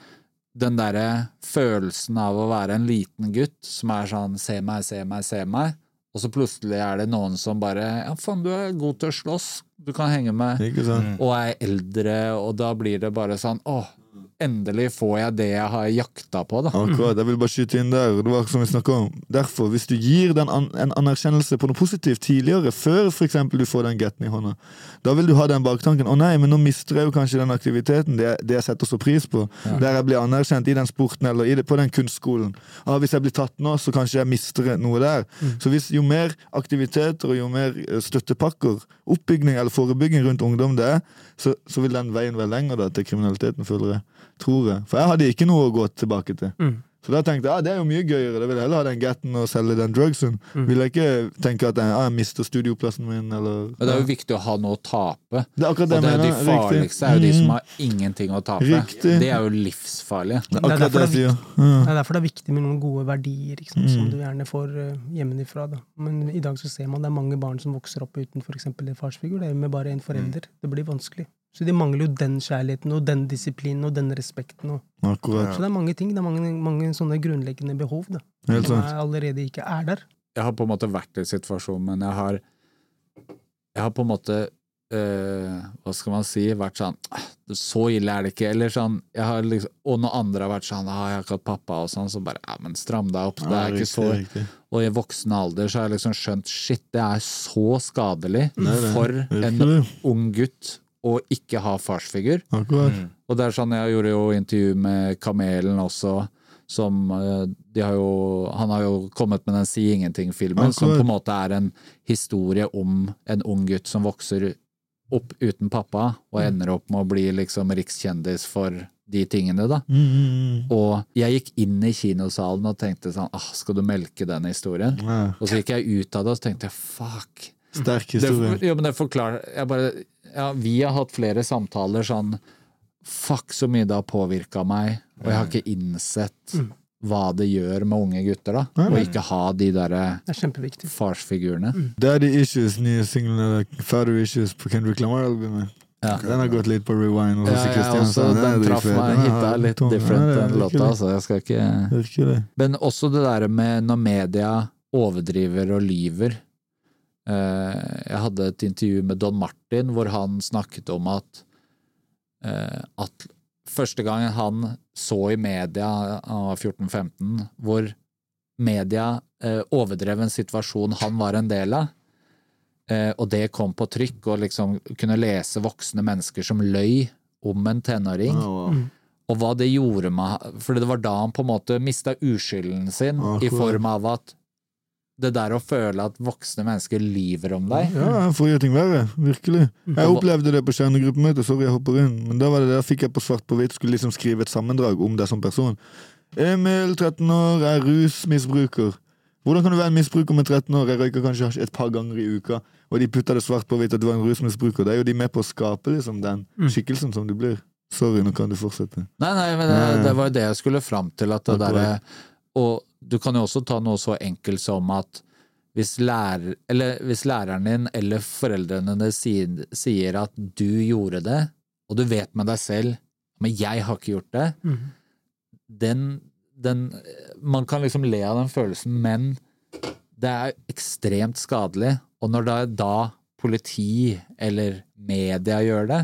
den derre følelsen av å være en liten gutt som er sånn se meg, se meg, se meg, og så plutselig er det noen som bare ja, faen, du er god til å slåss, du kan henge med, Ikke sant? og er eldre, og da blir det bare sånn åh, endelig får jeg det jeg har jakta på, da. Akkurat, jeg vil bare skyte inn der. Det var som vi om. Derfor, hvis du gir den an en anerkjennelse på noe positivt tidligere, før eksempel du får den getten i hånda, da vil du ha den baktanken. Å nei, men nå mister jeg jo kanskje den aktiviteten, det, det jeg setter så pris på. Der jeg blir anerkjent i den sporten eller i det, på den kunstskolen. Ah, hvis jeg blir tatt nå, så kanskje jeg mister noe der. Så hvis jo mer aktiviteter og jo mer eh, støttepakker, oppbygging eller forebygging rundt ungdom det er, så, så vil den veien være lenger da, til kriminaliteten, føler jeg. Tror jeg. For jeg hadde ikke noe å gå tilbake til. Mm. Så da tenkte jeg ah, det er jo mye gøyere. Da vil jeg heller ha den gatten og selge den drugsen. Mm. Vil jeg ikke tenke at jeg, ah, jeg mister studioplassen min, eller Men det er jo viktig å ha noe å tape. Det er akkurat Og det det jeg er de mener. Riktig. farligste er jo de som Mm. har ingenting å tape. Riktig. Det er jo livsfarlige. Det er Det er det jeg sier. Ja. Det er derfor det er viktig med noen gode verdier liksom, Mm. som du gjerne får uh, hjemmefra. Da. Men i dag så ser man det er mange barn som vokser opp uten eksempel en farsfigur. Det er med bare en forelder. Mm. Det blir vanskelig. Så de mangler jo den kjærligheten og den disiplinen og den respekten. Og. Akkurat. Så det er mange ting. Det er mange, mange sånne grunnleggende behov da, Helt som sant. er allerede ikke er der. Jeg har på en måte vært i situasjonen, men jeg har Jeg har på en måte øh, Hva skal man si? Vært sånn «Ah, Så ille er det ikke. Eller sånn jeg har liksom, Og når andre har vært sånn ah, 'Jeg har ikke hatt pappa', og sånn, så bare Ja, men stram deg opp. Det er riktig, ikke så riktig. Og i voksen alder så har jeg liksom skjønt Shit, det er så skadelig Det er for en ung gutt å ikke ha farsfigur. Akkurat. Og det er sånn, jeg gjorde jo intervju med Kamelen også, som eh, de har jo Han har jo kommet med den Si ingenting-filmen, som på en måte er en historie om en ung gutt som vokser opp uten pappa, og ender opp med å bli liksom rikskjendis for de tingene, da. Mm, mm, mm. Og jeg gikk inn i kinosalen og tenkte sånn ah, Skal du melke den historien? Ja. Og så gikk jeg ut av det og så tenkte jeg fuck. Sterk Det, historie. ja, men det forklarer jeg bare, ja, Vi har hatt flere samtaler sånn Fuck, så mye det har påvirka meg, og jeg har ikke innsett hva det gjør med unge gutter, da. Å ikke ha de derre Det er kjempeviktig. farsfigurene. Daddy Issues, nye singelen like Father Issues på Kendrick Lamar-albumet. Ja. Den har gått litt på rewind. Ja, hos også, Kristiansand. den traff meg, Ja, hitta litt tung. different, Ja, er den låta, virkelig. så jeg skal ikke Men også det der med når media overdriver og lyver. Eh, Jeg hadde et intervju med Don Martin hvor han snakket om at eh, at første gangen han så i media, han var 14-15, hvor media eh, overdrev en situasjon han var en del av, eh, og det kom på trykk, og liksom kunne lese voksne mennesker som løy om en tenåring. Wow. Og hva det gjorde med For det var da han på en måte mista uskylden sin, i form av at det der å føle at voksne mennesker lyver om deg Ja, gjøre ting verre. Virkelig. Jeg opplevde det på kjernegruppemøtet, sorry jeg hopper inn, men da var det der fikk jeg på svart på hvitt, skulle liksom skrive et sammendrag om deg som person. Emil, 13 år, er rusmisbruker. Hvordan kan du være en misbruker med 13 år? Jeg røyker kanskje hasj et par ganger i uka, og de putta det svart på hvitt at du var en rusmisbruker. Det er jo de med på å skape liksom den skikkelsen som du blir. Sorry, nå kan du fortsette. Nei, nei, men det, det var jo det jeg skulle fram til. At det derre Og du kan jo også ta noe så enkelt som at hvis, lærer, eller hvis læreren din eller foreldrene dine sier, sier at du gjorde det, og du vet med deg selv men jeg har ikke gjort det, mm. den, den Man kan liksom le av den følelsen, men det er ekstremt skadelig. Og når da, da politi eller media gjør det,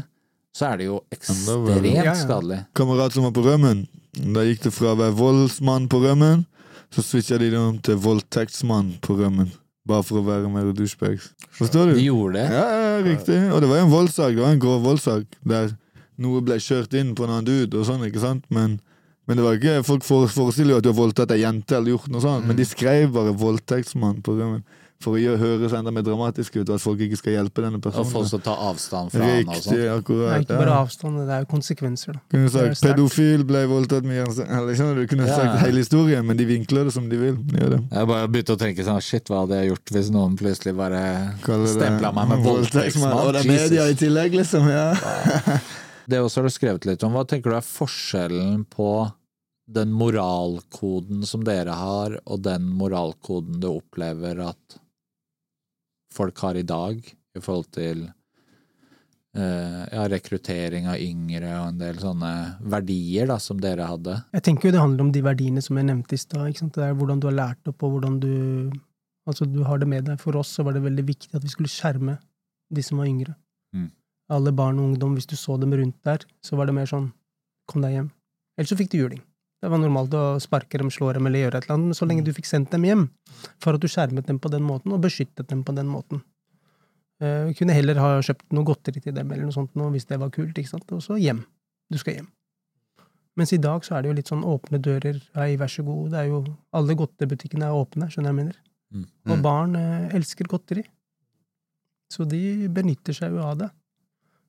så er det jo ekstremt skadelig. Kamerat som var på rømmen, da gikk det fra å være voldsmann på rømmen, så switcha de det om til voldtektsmann på rømmen. Bare for å være mer douchebags. Forstår du? De gjorde det. Ja, ja, riktig. Og det var jo en voldssak. Det var en grov voldssak der noe ble kjørt inn på en annen dude og sånn, ikke sant? Men, men det var ikke Folk forestiller jo at du har voldtatt ei jente eller gjort noe sånt, men de skrev bare 'voldtektsmann' på rømmen for å gjøre, høres enda mer dramatisk ut, og at folk ikke skal hjelpe denne personen. Og folk som tar avstand fra han og Riktig, sånn. Det akkurat. er ikke bare ja. avstand, det er jo konsekvenser. Da. Kunne sagt pedofil ble voldtatt med jern... Eller skjønner du, du kunne Ja. sagt hele historien, men de vinkler det som de vil. De gjør det. Jeg bare begynte å tenke sånn Shit, hva hadde jeg gjort hvis noen plutselig bare stempla meg med voldtektsmann. Og det er media i tillegg, liksom. ja *laughs* Det også har du skrevet litt om. Hva tenker du er forskjellen på den moralkoden som dere har, og den moralkoden du opplever at folk har i dag, i forhold til eh, ja, rekruttering av yngre og en del sånne verdier da, som dere hadde. Jeg tenker jo det handler om de verdiene som jeg nevnte i stad. Det er hvordan du har lært opp, og hvordan du Altså, du har det med deg. For oss så var det veldig viktig at vi skulle skjerme de som var yngre. Mm. Alle barn og ungdom, hvis du så dem rundt der, så var det mer sånn kom deg hjem. Ellers så fikk du juling. Det var normalt å sparke dem, slå dem eller gjøre et eller annet, men så lenge du fikk sendt dem hjem, for at du skjermet dem på den måten, og beskyttet dem på den måten. Uh, kunne heller ha kjøpt noe godteri til dem, eller noe sånt, noe, hvis det var kult, ikke sant, og så hjem. Du skal hjem. Mens i dag så er det jo litt sånn åpne dører, hei, vær så god, det er jo Alle godtebutikkene er åpne, skjønner jeg mener. Mm. Og barn uh, elsker godteri. Så de benytter seg jo av det.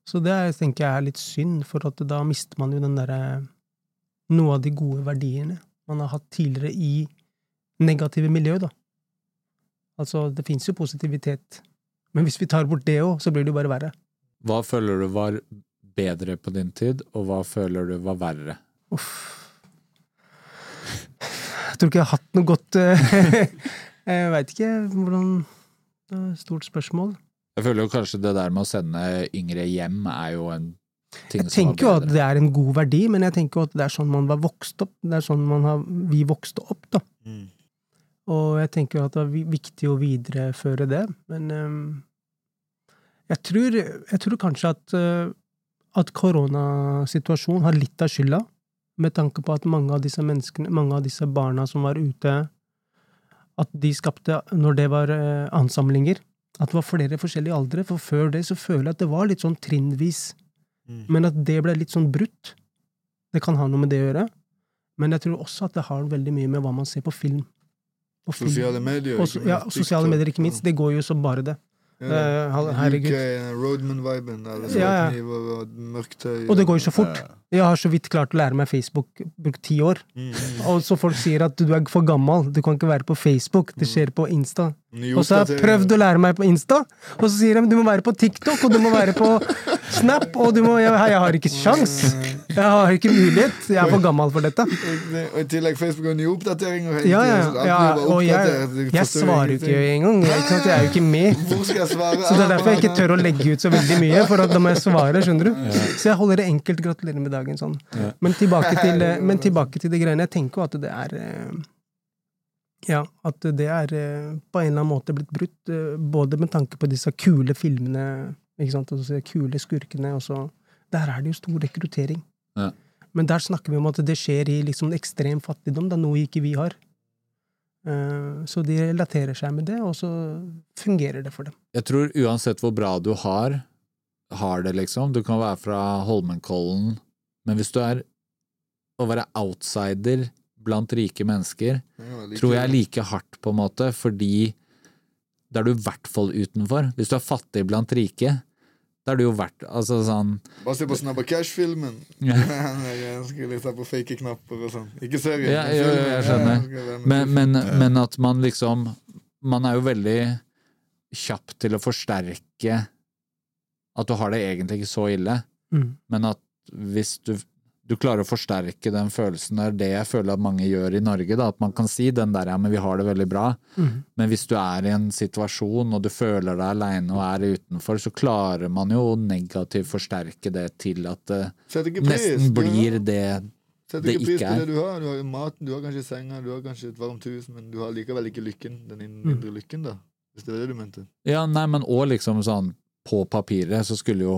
Så det er, tenker jeg er litt synd, for at da mister man jo den derre Noe av de gode verdiene man har hatt tidligere i negative miljø, da. Altså, det fins jo positivitet. Men hvis vi tar bort det òg, så blir det jo bare verre. Hva føler du var bedre på din tid, og hva føler du var verre? Uff. Jeg tror ikke jeg har hatt noe godt eh, *laughs* Jeg veit ikke hvordan Det er et stort spørsmål. Jeg føler jo kanskje det der med å sende yngre hjem er jo en Jeg tenker jo at det er en god verdi, men jeg tenker jo at det er sånn man var vokst opp. Det er sånn man har, vi vokste opp, da. Mm. Og jeg tenker jo at det er viktig å videreføre det, men um, jeg, tror, jeg tror kanskje at, eh, at koronasituasjonen har litt av skylda, med tanke på at mange av disse menneskene, mange av disse barna som var ute, at de skapte, når det var eh, ansamlinger, at det var flere forskjellige aldre, for før det så føler jeg at det var litt sånn trinnvis, Mm. men at det ble litt sånn brutt. Det kan ha noe med det å gjøre, men jeg tror også at det har veldig mye med hva man ser på film. På film. Sosiale medier. Også, ja, sosiale medier, ikke minst. Det går jo som bare det. Eh, herregud. UK, Roadman-viben. er Ja, ja. og mørktøy. Og det går jo så fort. Jeg har så vidt klart å lære meg Facebook, brukt ti år. Mm, mm. Og så folk sier at du er for gammel, du kan ikke være på Facebook, det skjer på Insta. Og så har jeg prøvd å lære meg på Insta, og så sier de du må være på TikTok, og du må være på Snap, og du må Jeg, jeg har ikke sjans! Jeg har ikke mulighet. Jeg er for gammel for dette. Og i tillegg Facebook har nye oppdateringer Ja, ja, ja. Og jeg, jeg svarer jo ikke engang. Jeg er jo ikke med. Hvor skal jeg svare? Så det er derfor jeg ikke tør å legge ut så veldig mye, for da må jeg svare, skjønner du. Så jeg holder det enkelt. Gratulerer med dagen, sånn. Men, tilbake til, eh, men tilbake til det greiene. Jeg tenker jo at det er eh, Ja, at det er eh, på en eller annen måte blitt brutt, både med tanke på disse kule filmene, ikke sant, altså kule skurkene, og så Der er det jo stor rekruttering. Ja. Men der snakker vi om at det skjer i liksom ekstrem fattigdom, det er noe ikke vi har. Eh, Så de relaterer seg med det, og så fungerer det for dem. Jeg tror uansett hvor bra du har, har det, liksom Du kan være fra Holmenkollen, men hvis du er å være outsider blant rike mennesker, tror jeg er like hardt, på en måte, fordi da er du i hvert fall utenfor. Hvis du er fattig blant rike, da er det jo verdt Altså sånn Bare se på Snabba Cash-filmen. *laughs* Jeg skulle se på fake knapper og sånn. Ikke serien, Ja, men jo, jo, jeg skjønner. Ja, Men, men, men at man liksom Man er jo veldig kjapp til å forsterke at du har det egentlig ikke så ille, Mm. men at hvis du du klarer å forsterke den følelsen. Det er det jeg føler at mange gjør i Norge. Da, at man kan si den der ja, men vi har det veldig bra. Mm. Men hvis du er i en situasjon og du føler deg aleine og er utenfor, så klarer man jo negativt forsterke det til at det pris, nesten blir det Sett det ikke pris på er. det du har. Du har jo maten, du har kanskje senga, du har kanskje et varmt hus, men du har likevel ikke lykken. Den Mm. indre lykken, da. Hvis det var det du mente. Ja, nei, men òg liksom sånn På papiret så skulle jo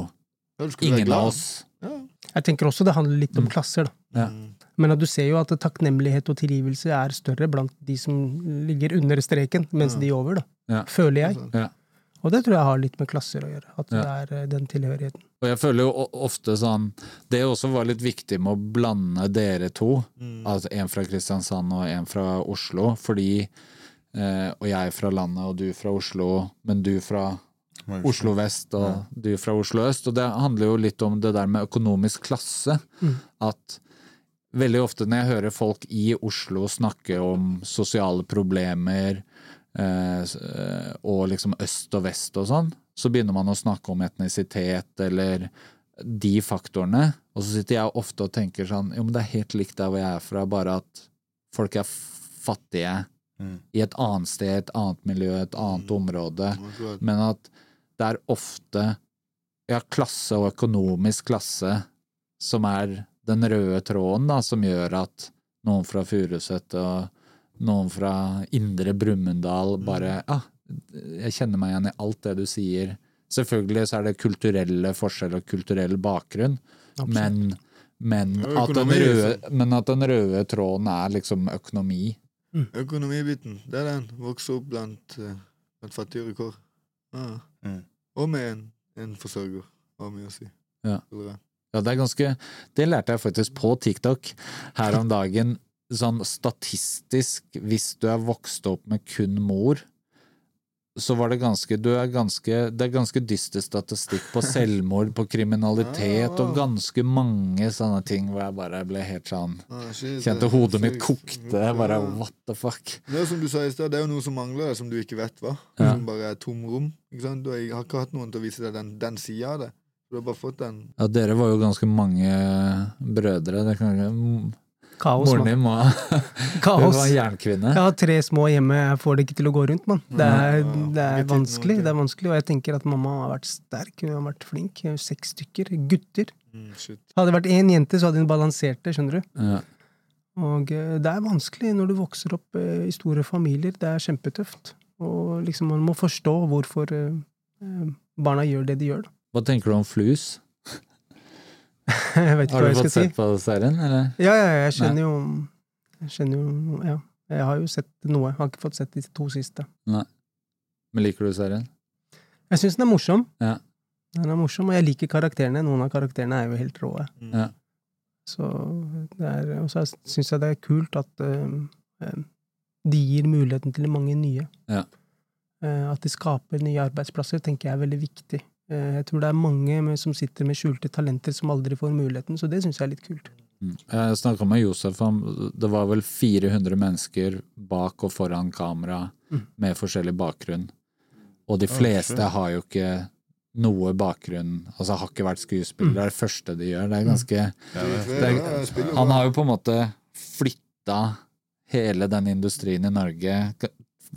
Ja, skulle ingen av oss. Jeg tenker også det handler litt om Mm. klasser, da. Ja. Men at du ser jo at takknemlighet og tilgivelse er større blant de som ligger under streken, mens Ja. de over, da. Ja. Føler jeg. Ja. Og det tror jeg har litt med klasser å gjøre. At Ja. det er eh, den tilhørigheten. Og jeg føler jo ofte sånn Det også var litt viktig med å blande dere to. Mm. Altså en fra Kristiansand og en fra Oslo. Fordi eh, Og jeg fra landet og du fra Oslo, men du fra Oslo vest og du fra Oslo øst. Og det handler jo litt om det der med økonomisk klasse. Mm. At veldig ofte når jeg hører folk i Oslo snakke om sosiale problemer eh, eh, og liksom øst og vest og sånn, så begynner man å snakke om etnisitet eller de faktorene. Og så sitter jeg ofte og tenker sånn Jo, men det er helt likt der hvor jeg er fra, bare at folk er fattige Mm. i et annet sted, et annet miljø, et annet område. Akkurat. Men at det er ofte ja, klasse og økonomisk klasse som er den røde tråden, da, som gjør at noen fra Furuset og noen fra Indre Brumunddal bare Ja, jeg kjenner meg igjen i alt det du sier. Selvfølgelig så er det kulturelle forskjeller og kulturell bakgrunn, men, men, at den røde, liksom. men at den røde tråden er liksom økonomi. Økonomibiten, det er den. Vokse opp blant, eh, blant fattigere kår. Mm. Og med en, en forsørger, har mye å si. Ja. Ja, det er ganske Det lærte jeg faktisk på TikTok her om dagen. Sånn statistisk, hvis du er vokst opp med kun mor, så var det ganske Du er ganske Det er ganske dyster statistikk på *laughs* selvmord, på kriminalitet og ganske mange sånne ting hvor jeg bare ble helt sånn Ah, Kjente hodet mitt kokte. Bare what the fuck? Det er som du sa i sted, det er jo noe som mangler, som du ikke vet hva. Ja. Som bare er tomrom. Ikke sant? Du har har ikke hatt noen til å vise deg den, den sida av det. Du har bare fått den. Ja, dere var jo ganske mange brødre. Det kan ikke Kaos, Moren din må *laughs* Hun var jernkvinne. Jeg har tre små hjemme, jeg får det ikke til å gå rundt, mann. Det er, det er vanskelig, det er vanskelig, og jeg tenker at mamma har vært sterk, hun har vært flink. Hun er Seks stykker, gutter. Mm. Hadde det vært én jente, så hadde hun balansert det, skjønner du. Ja. Og eh, det er vanskelig når du vokser opp eh, i store familier, det er kjempetøft. Og liksom man må forstå hvorfor eh, barna gjør det de gjør, da. Hva tenker du om flus? Jeg vet ikke Har hva du jeg skal fått sett på serien, eller? Ja, ja, jeg skjønner jo Jeg kjenner jo Ja. Jeg har jo sett noe. Jeg har ikke fått sett de to siste. Men liker du serien? Jeg syns den er morsom. Ja. Den er morsom, og jeg liker karakterene. Noen av karakterene er jo helt rå. Mm. Ja. Så det er, og så syns jeg det er kult at eh, eh, de gir muligheten til mange nye. Ja. Uh, at de skaper nye arbeidsplasser, tenker jeg er veldig viktig. Eh, jeg tror det er mange som sitter med skjulte talenter som aldri får muligheten, så det syns jeg er litt kult. Mm. Jeg snakka med Josef om Det var vel 400 mennesker bak og foran kamera Mm. med forskjellig bakgrunn. Og de fleste har jo ikke noe bakgrunn Altså har ikke vært skuespillere. Det er det første de gjør. Det er Mm. ganske Det er- Han har jo på en måte flytta hele den industrien i Norge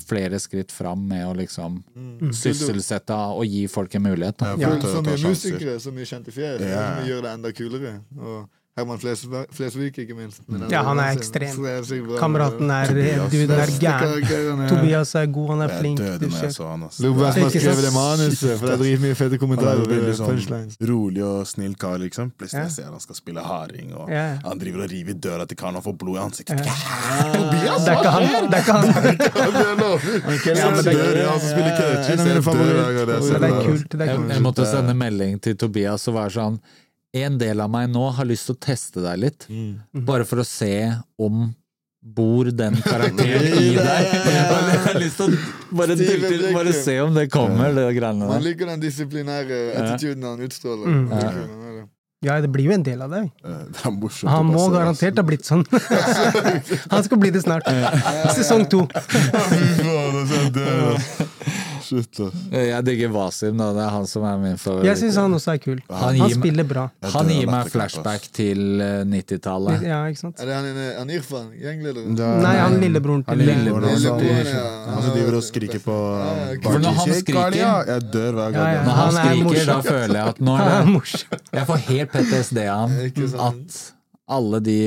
flere skritt fram med å liksom Mm. sysselsette og gi folk en mulighet. Da. Ja, så mye musikere, så mye kjente fjes, yeah. gjør det enda kulere. Og Herman Flesvig, Flesvig ikke minst. Ja, han er ekstrem. er. Kameraten er. Duden er gæren. Tobias er god, han er Jeg flink. døde når jeg så han. ass. Lurer på hvem som har skrevet det manuset, for det er dritmye fete Han er kommentarer. veldig sånn rolig og snill kar, liksom. Plutselig Ja. jeg ser han skal spille harding, og han driver og river i døra til karen og får blod i ansiktet. Ja. Tobias! *laughs* Det er ikke han! Det er ikke han. Det dør, han som spiller Jeg jeg Det er det. kult. Det er Jeg, kult. jeg måtte sende melding til Tobias og være sånn En del av meg nå har lyst til å teste deg litt, Mm. bare for å se om bor den *laughs* karakteren i deg. Jeg har lyst til å bare, til, bare se om det kommer, det greiene Man liker den disiplinære attituden han utstråler. Mm. Ja. Det blir jo en del av deg. Eh, Det er morsomt. Han må garantert ha blitt sånn. *laughs* Han skal bli det snart. Sesong to. *laughs* faen, altså, jeg. Shit. Jeg digger Wasim, da. Det er han som er min favoritt. Jeg syns han også er kul. Han Han spiller bra. Han gir meg flashback til eh, 90-tallet. Ja, ikke sant? Er det han, han Irfan? Gjenglederen? Er- Nei, han lillebroren til lillebroren, eh, altså. Lillebroren, ja. Han som driver og skriker på Ja, For når han skriker- Jeg dør hver gang. Ja, ja. Når han, Han er skriker, da føler jeg at nå er *laughs* er. Jeg får helt PTSD av han. At alle de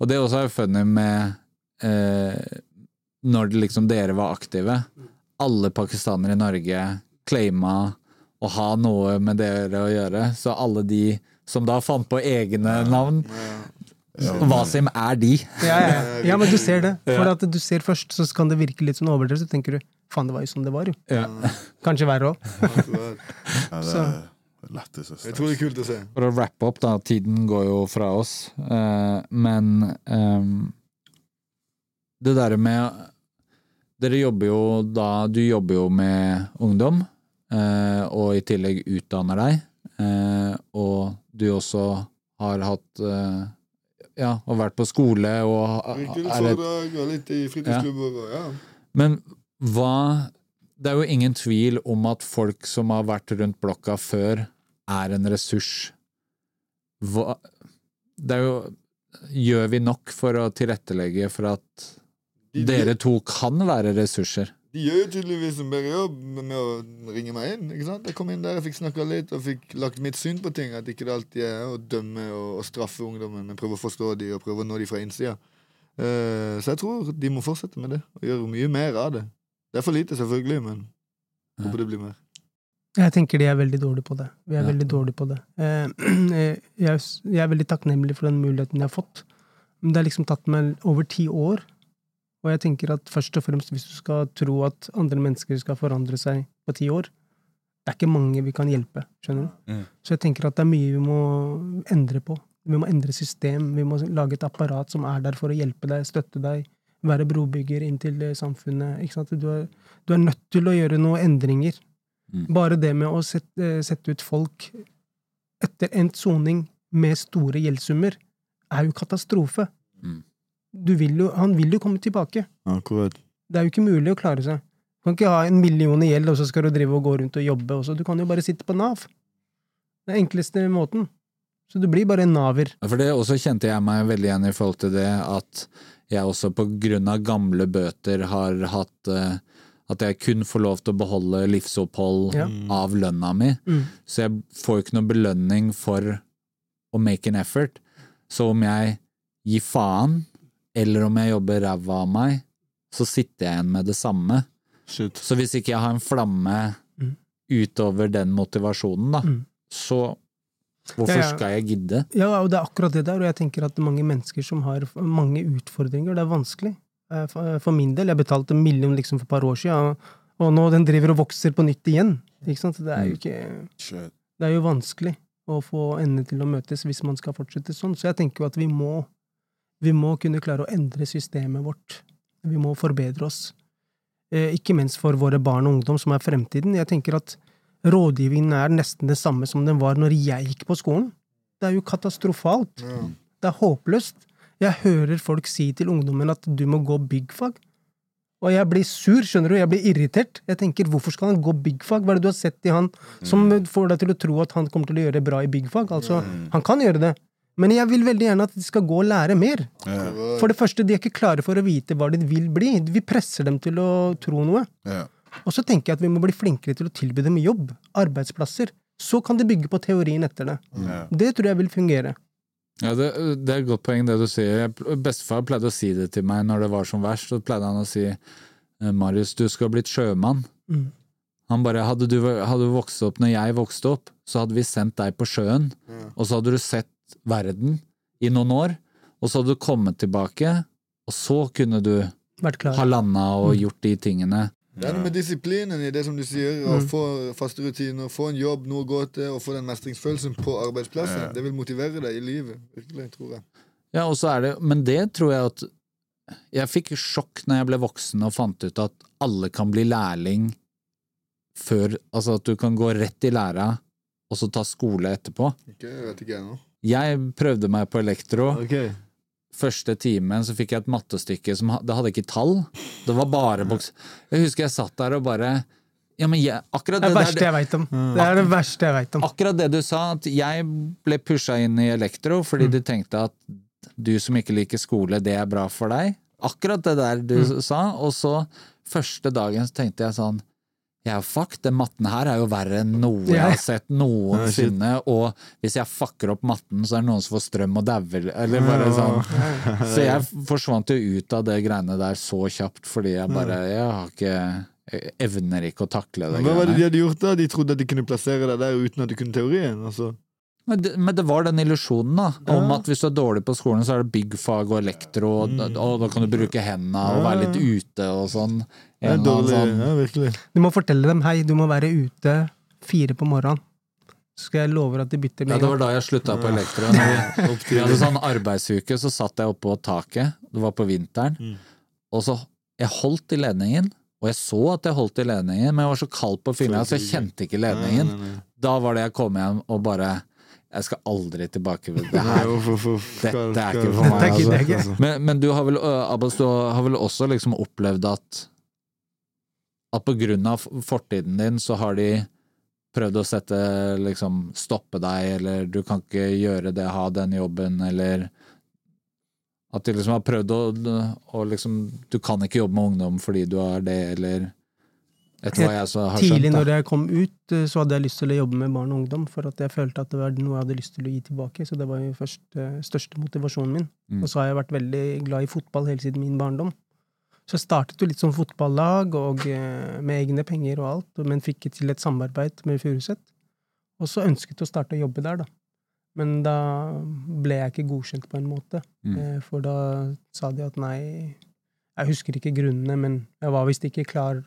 Og det også er funny med eh, Når det liksom dere var aktive. Alle pakistanere i Norge claima å ha noe med dere å gjøre. Så alle de som da fant på egne navn Wasim er de. Ja, ja, ja. ja, men du ser det. For at du ser først, så kan det virke litt sånn overdrevet, så tenker du faen, det var jo sånn det var, jo. Ja. Kanskje verre òg. *laughs* Ja, det lættis. Jeg tror det er kult å se. For å rappe opp, da. Tiden går jo fra oss. Eh, men um, det derre med Dere jobber jo da Du jobber jo med ungdom, eh, og i tillegg utdanner deg. Eh, og du også har hatt eh, Ja, og vært på skole og er et og litt i fritidsklubber og ja. Men hva Det er jo ingen tvil om at folk som har vært rundt blokka før, er en ressurs. Hva Det er jo Gjør vi nok for å tilrettelegge for at De- dere to kan være ressurser? De gjør jo tydeligvis en bedre jobb med med å ringe meg inn. ikke sant? Jeg kom inn der, jeg fikk snakka litt og fikk lagt mitt syn på ting. At ikke det alltid er å dømme og, og straffe ungdommen, men prøve å forstå de og prøve å nå de fra innsida. Uh, så jeg tror de må fortsette med det og gjøre mye mer av det. Det er for lite, selvfølgelig, men Ja. håper det blir mer. Jeg tenker de er veldig dårlige på det. Vi er Ja. veldig dårlige på det. Eh, *clears throat* jeg, jeg er veldig takknemlig for den muligheten jeg har fått. Men det har liksom tatt meg over ti år. Og jeg tenker at først og fremst, hvis du skal tro at andre mennesker skal forandre seg på ti år, det er ikke mange vi kan hjelpe. skjønner du? Mm. Så jeg tenker at det er mye vi må endre på. Vi må endre system. Vi må lage et apparat som er der for å hjelpe deg, støtte deg, være brobygger inn til eh, samfunnet. Ikke sant? Du, er, du er nødt til å gjøre noen endringer. Mm. Bare det med å sette, sette ut folk etter endt soning med store gjeldssummer, er jo katastrofe. Mm. Du vil jo, han vil jo komme tilbake. Akkurat. Det er jo ikke mulig å klare seg. Du kan ikke ha en million i gjeld, og så skal du drive og gå rundt og jobbe også. Du kan jo bare sitte på Nav. Det Den enkleste måten. Så du blir bare en naver. For det også kjente jeg meg veldig igjen i forhold til det at jeg også på grunn av gamle bøter har hatt uh, at jeg kun får lov til å beholde livsopphold Ja. av lønna mi. Mm. Så jeg får ikke noe belønning for å make an effort. Så om jeg gir faen, eller om jeg jobber ræva av meg, så sitter jeg igjen med det samme. Shit. Så hvis ikke jeg har en flamme Mm. utover den motivasjonen, da, Mm. så hvorfor Ja, ja. skal jeg gidde? Ja, og det er akkurat det der, og jeg tenker at mange mennesker som har mange utfordringer, det er vanskelig. Eh, For for min del, jeg betalte en million liksom for et par år siden, og- og nå den driver og vokser på nytt igjen. Ikke sant? Det er jo ikke Shit. Det er jo vanskelig å få endene til å møtes hvis man skal fortsette sånn. Så jeg tenker jo at vi må, vi må kunne klare å endre systemet vårt. Vi må forbedre oss. Eh, ikke minst for våre barn og ungdom, som er fremtiden. Jeg tenker at rådgivningen er nesten det samme som den var når jeg gikk på skolen. Det er jo katastrofalt. Ja. Det er håpløst. Jeg hører folk si til ungdommen at du må gå byggfag. Og jeg blir sur, skjønner du, jeg blir irritert. Jeg tenker, hvorfor skal han gå byggfag? Hva er det du har sett i han som får deg til å tro at han kommer til å gjøre det bra i byggfag? Altså, han kan gjøre det. Men jeg vil veldig gjerne at de skal gå og lære mer. Ja. For det første, de er ikke klare for å vite hva de vil bli. Vi presser dem til å tro noe. Ja. Og så tenker jeg at vi må bli flinkere til å tilby dem jobb, arbeidsplasser. Så kan de bygge på teorien etter det. Ja. Det tror jeg vil fungere. Ja, det, det er et godt poeng det du sier. Bestefar pleide å si det til meg når det var som verst. Så pleide han å si eh, Marius, du skal ha blitt sjømann. Mm. Han bare, hadde du, hadde du vokst opp når jeg vokste opp, så hadde vi sendt deg på sjøen, og så hadde du sett verden i noen år, og så hadde du kommet tilbake, og så kunne du Vært klar. ha landa og gjort de tingene. Det er noe med disiplinen i det som du sier, å få faste rutiner, få en jobb, noe å gå til, og få den mestringsfølelsen på arbeidsplassen. Det vil motivere deg i livet. Virkelig, tror jeg. Ja, og så er det, men det tror jeg at Jeg fikk sjokk når jeg ble voksen og fant ut at alle kan bli lærling før Altså at du kan gå rett i læra og så ta skole etterpå. Ikke, jeg vet ikke jeg nå. Jeg prøvde meg på elektro. Okay. Første timen så fikk jeg et mattestykke som det hadde ikke tall. Det var bare boks. Jeg husker jeg satt der og bare Ja, men jeg, akkurat Det er det det verste der jeg veit om. Det er det verste jeg vet om. Akkurat det du sa, at jeg ble pusha inn i elektro fordi Mm. du tenkte at du som ikke liker skole, det er bra for deg. Akkurat det der du Mm. sa. Og så første dagen så tenkte jeg sånn ja, fuck, den matten her er jo verre enn noe jeg har sett noensinne, og hvis jeg fucker opp matten, så er det noen som får strøm og dauer, eller bare sånn. Så jeg forsvant jo ut av det greiene der så kjapt, fordi jeg bare Jeg har ikke jeg evner ikke å takle det. Hva var det de hadde gjort da? De trodde at de kunne plassere deg der uten at de kunne teorien? Altså. Men det, men det var den illusjonen, da, om at hvis du er dårlig på skolen, så er det byggfag og elektro, og, Mm. og da kan du bruke hendene og være litt ute og sånn. Det er dårlig. sånn Ja, virkelig. Du må fortelle dem hei, du må være ute fire på morgenen. Så skal jeg love at de bytter Ja, det var da jeg slutta på elektro. Vi, *laughs* vi hadde sånn arbeidsuke, så satt jeg oppå taket, det var på vinteren, Mm. og så Jeg holdt i ledningen, og jeg så at jeg holdt i ledningen, men jeg var så kald på fingrene så jeg kjente ikke ledningen. Nei, nei, nei. Da var det jeg kom hjem og bare Jeg skal aldri tilbake. *laughs* Det her. Dette er ikke for meg, altså. Men, men du har vel, Abbas, du har vel også liksom opplevd at at på grunn av fortiden din, så har de prøvd å sette liksom stoppe deg, eller du kan ikke gjøre det, ha den jobben, eller at de liksom har prøvd å, å liksom Du kan ikke jobbe med ungdom fordi du har det, eller Etter hva jeg så har Tidlig skjønt. når Da. jeg kom ut, eh, så hadde jeg lyst til å jobbe med barn og ungdom, for at jeg følte at det var noe jeg hadde lyst til å gi tilbake. Så det var jo først eh, største motivasjonen min. Mm. Og så har jeg vært veldig glad i fotball hele siden min barndom. Så jeg startet jo litt som fotballag, og eh, med egne penger og alt, men fikk til et samarbeid med Furuset. Og så ønsket jeg å starte å jobbe der, da. Men da ble jeg ikke godkjent på en måte. Mm. For da sa de at nei Jeg husker ikke grunnene, men jeg var visst ikke klar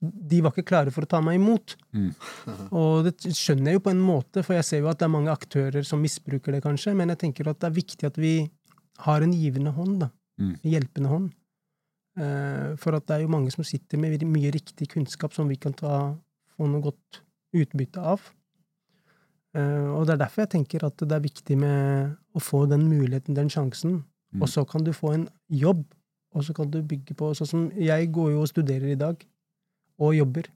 De var ikke klare for å ta meg imot. Mm. *laughs* Og det skjønner jeg jo på en måte, for jeg ser jo at det er mange aktører som misbruker det, kanskje, men jeg tenker at det er viktig at vi har en givende hånd, da. Mm. En hjelpende hånd. Eh, For at det er jo mange som sitter med mye riktig kunnskap som vi kan ta, få noe godt utbytte av. Eh, Og det er derfor jeg tenker at det er viktig med å få den muligheten, den sjansen. Mm. Og så kan du få en jobb, og så kan du bygge på Sånn som jeg går jo og studerer i dag, og jobber.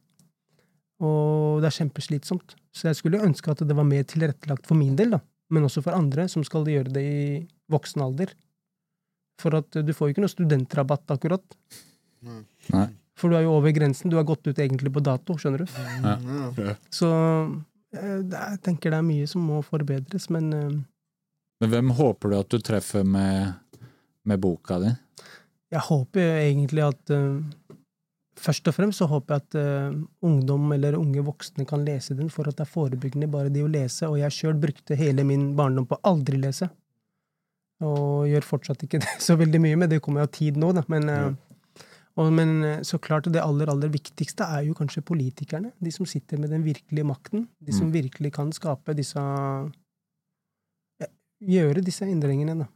Og det er kjempeslitsomt. Så jeg skulle ønske at det var mer tilrettelagt for min del, da. Men også for andre som skal gjøre det i voksen alder. For at du får jo ikke noe studentrabatt, akkurat. Nei. For du er jo over grensen. Du har gått ut egentlig på dato, skjønner du. Ja. Så eh, det jeg tenker det er mye som må forbedres, men eh, Men hvem håper du at du treffer med, med boka di? jeg håper egentlig at eh, Først og fremst så håper jeg at uh, ungdom eller unge voksne kan lese den, for at det er forebyggende bare det å lese. Og jeg sjøl brukte hele min barndom på aldri lese. Og gjør fortsatt ikke *laughs* det så veldig mye, men det kommer jo av tid nå, da. Men, uh, og, men eh, så klart det aller, aller viktigste er jo kanskje politikerne. De som sitter med den virkelige makten. De som virkelig kan skape disse Gjøre disse endringene, da.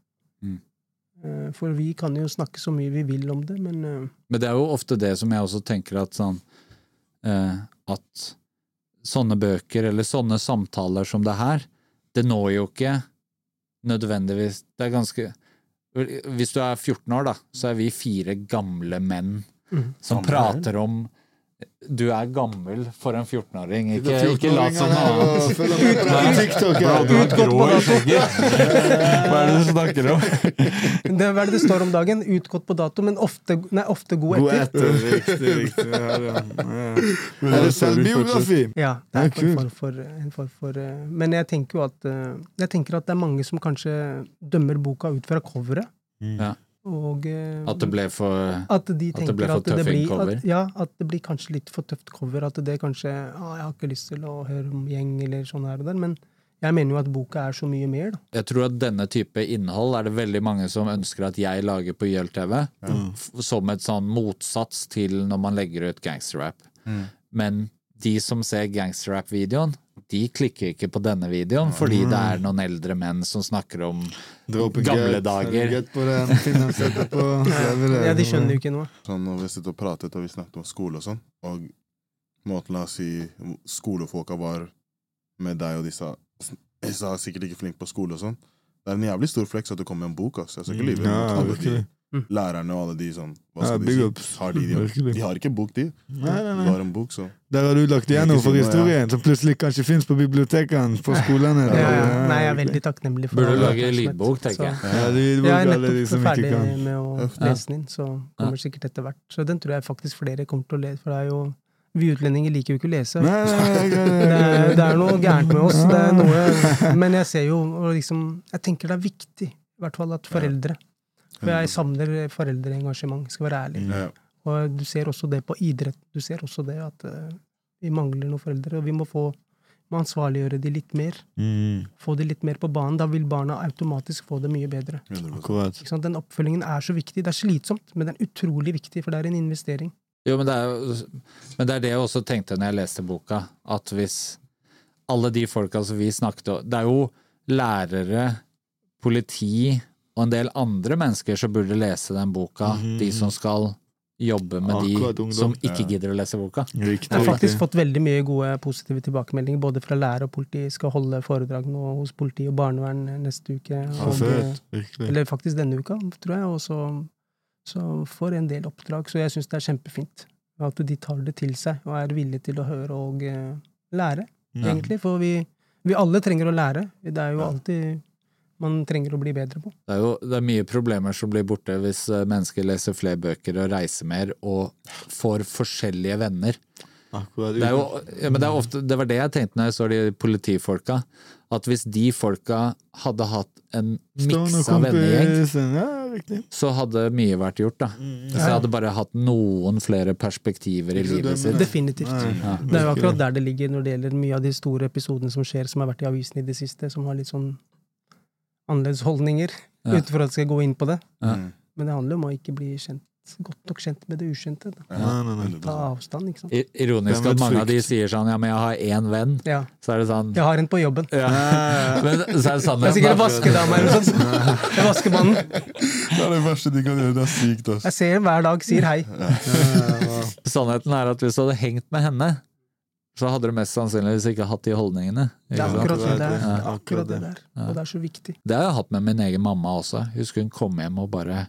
Eh, For vi kan jo snakke så mye vi vil om det, men eh, Men det er jo ofte det som jeg også tenker at sånn eh, At sånne bøker, eller sånne samtaler som det her, det når jo ikke nødvendigvis Det er ganske Hvis du er 14 år, da, så er vi fire gamle menn mm. som prater om Du er gammel for en 14-åring. Ikke, ikke lat som 14-åringer noe annet. Utgått på dato! Hva er det du snakker om? *laughs* det, hva er det det står om dagen? Utgått på dato, men ofte, nei, ofte god God etter. etter. *laughs* Riktig, riktig. Er det selvbiografi? Ja, det er en form for, en form for eh, Men jeg tenker jo at eh, Jeg tenker at det er mange som kanskje dømmer boka ut fra coveret. Ja. Og eh, At det ble for at de at det ble for tøffing cover? at, Ja, at det blir kanskje litt for tøft cover. At det kanskje ah, 'Jeg har ikke lyst til å høre om gjeng', eller sånn her og der. Men jeg mener jo at boka er så mye mer, da. Jeg tror at denne type innhold er det veldig mange som ønsker at jeg lager på YLTV, f- som et sånn motsats til når man legger ut gangsterrap. Men de som ser gangsterrap-videoen, de klikker ikke på denne videoen fordi det er noen eldre menn som snakker om Gamle get, dager. *laughs* Er. Ja, de skjønner jo ikke noe. Sånn, når vi sitter og pratet og vi snakket om skole og sånn, og måten la oss si skolefolka var med deg, og de sa sikkert ikke flink på skole og sånn. Det er en jævlig stor flex at du kommer en bok. Altså. Jeg skal ikke lyve Mm, ja, virkelig. lærerne og alle de sånn Hva Ja, skal de si? Har de, de, de har ikke bok, de. Nei, nei, De nei. har en bok, så Der har du lagt igjennom for ja. historien, som plutselig kanskje fins på bibliotekene på skolene. Ja, ja. Ja, Nei, jeg er veldig takknemlig for Burde du lage lydbok, tenker jeg. Ja, lydbok, Jeg er alle de nettopp som ikke ferdig kan. med å lese den inn, så kommer sikkert etter hvert. Så den tror jeg faktisk flere kommer til å lese, for det er jo Vi utlendinger liker jo ikke å lese. Nei, nei, nei, nei, nei, Det er, det er noe gærent med oss. Det er noe, *laughs* men jeg ser jo og liksom Jeg tenker det er viktig, i hvert fall at foreldre For jeg savner foreldreengasjement, skal være ærlig. ja. Og du ser også det på idrett. Du ser også det at uh, vi mangler noen foreldre, og vi må få må ansvarliggjøre de litt mer. Mm, Få de litt mer på banen. Da vil barna automatisk få det mye bedre. akkurat. Ikke sant? Den oppfølgingen er så viktig. Det er slitsomt, men det er utrolig viktig, for det er en investering. Jo, men det er, jo- men det er det jeg også tenkte når jeg leste boka, at hvis alle de folka som vi snakket om Det er jo lærere, politi og en del andre mennesker som burde lese den boka, de som skal jobbe med Akkurat de ungdom. som ikke gidder å lese boka. Riktig. Jeg har faktisk fått veldig mye gode positive tilbakemeldinger, både fra lærer og politi. Skal holde foredrag nå hos politi og barnevern neste uke. Og, eller faktisk denne uka, tror jeg. Og så, så får en del oppdrag. Så jeg syns det er kjempefint at de tar det til seg og er villige til å høre og eh, lære, Ja. egentlig. For vi, vi alle trenger å lære. Det er jo alltid man trenger å bli bedre på. Det er jo det er mye problemer som blir borte hvis eh, mennesker leser flere bøker og reiser mer og får forskjellige venner. Akkurat. Det, er jo, ja, men det, er ofte, det var det jeg tenkte når jeg så de politifolka. At hvis de folka hadde hatt en miksa vennegjeng. Ja, så hadde mye vært gjort, da. Hvis jeg hadde bare hatt noen flere perspektiver i så livet sitt. Definitivt. Nei. Det er jo akkurat der det ligger når det gjelder mye av de store episodene som skjer, som har vært i avisen i det siste, som har litt sånn annerledes holdninger, Ja. utenfor at jeg skal gå inn på det. Ja. Men det handler om å ikke bli kjent, godt nok kjent med det ukjente. Da. Nei, nei, nei. Ta avstand, ikke sant. I- Ironisk at mange av de sier sånn ja, men jeg har én venn. Ja. Så er det sånn Jeg har en på jobben. ja. *laughs* Men så er det Det er sikkert en vaskedame eller noe sånt. Det er Vaskemannen. Det er det verste de kan gjøre. Det er sykt, altså. Jeg ser henne hver dag, sier hei. Sannheten er at hvis du hadde hengt med henne, så hadde du mest sannsynligvis ikke hatt de holdningene. Det er akkurat det der. Ja, Det er akkurat det der. Ja. Og det er så viktig. Det har jeg hatt med min egen mamma også. Husker hun kom hjem og bare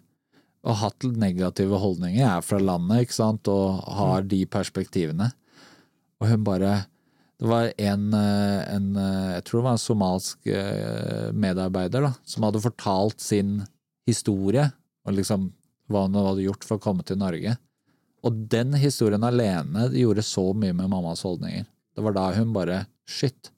og hatt negative holdninger. Jeg er fra landet, ikke sant, og har de perspektivene. Og hun bare Det var en, en jeg tror det var en somalsk eh, medarbeider, da, som hadde fortalt sin historie, og liksom hva hun hadde gjort for å komme til Norge. Og den historien alene gjorde så mye med mammas holdninger. Det var da hun bare Shit.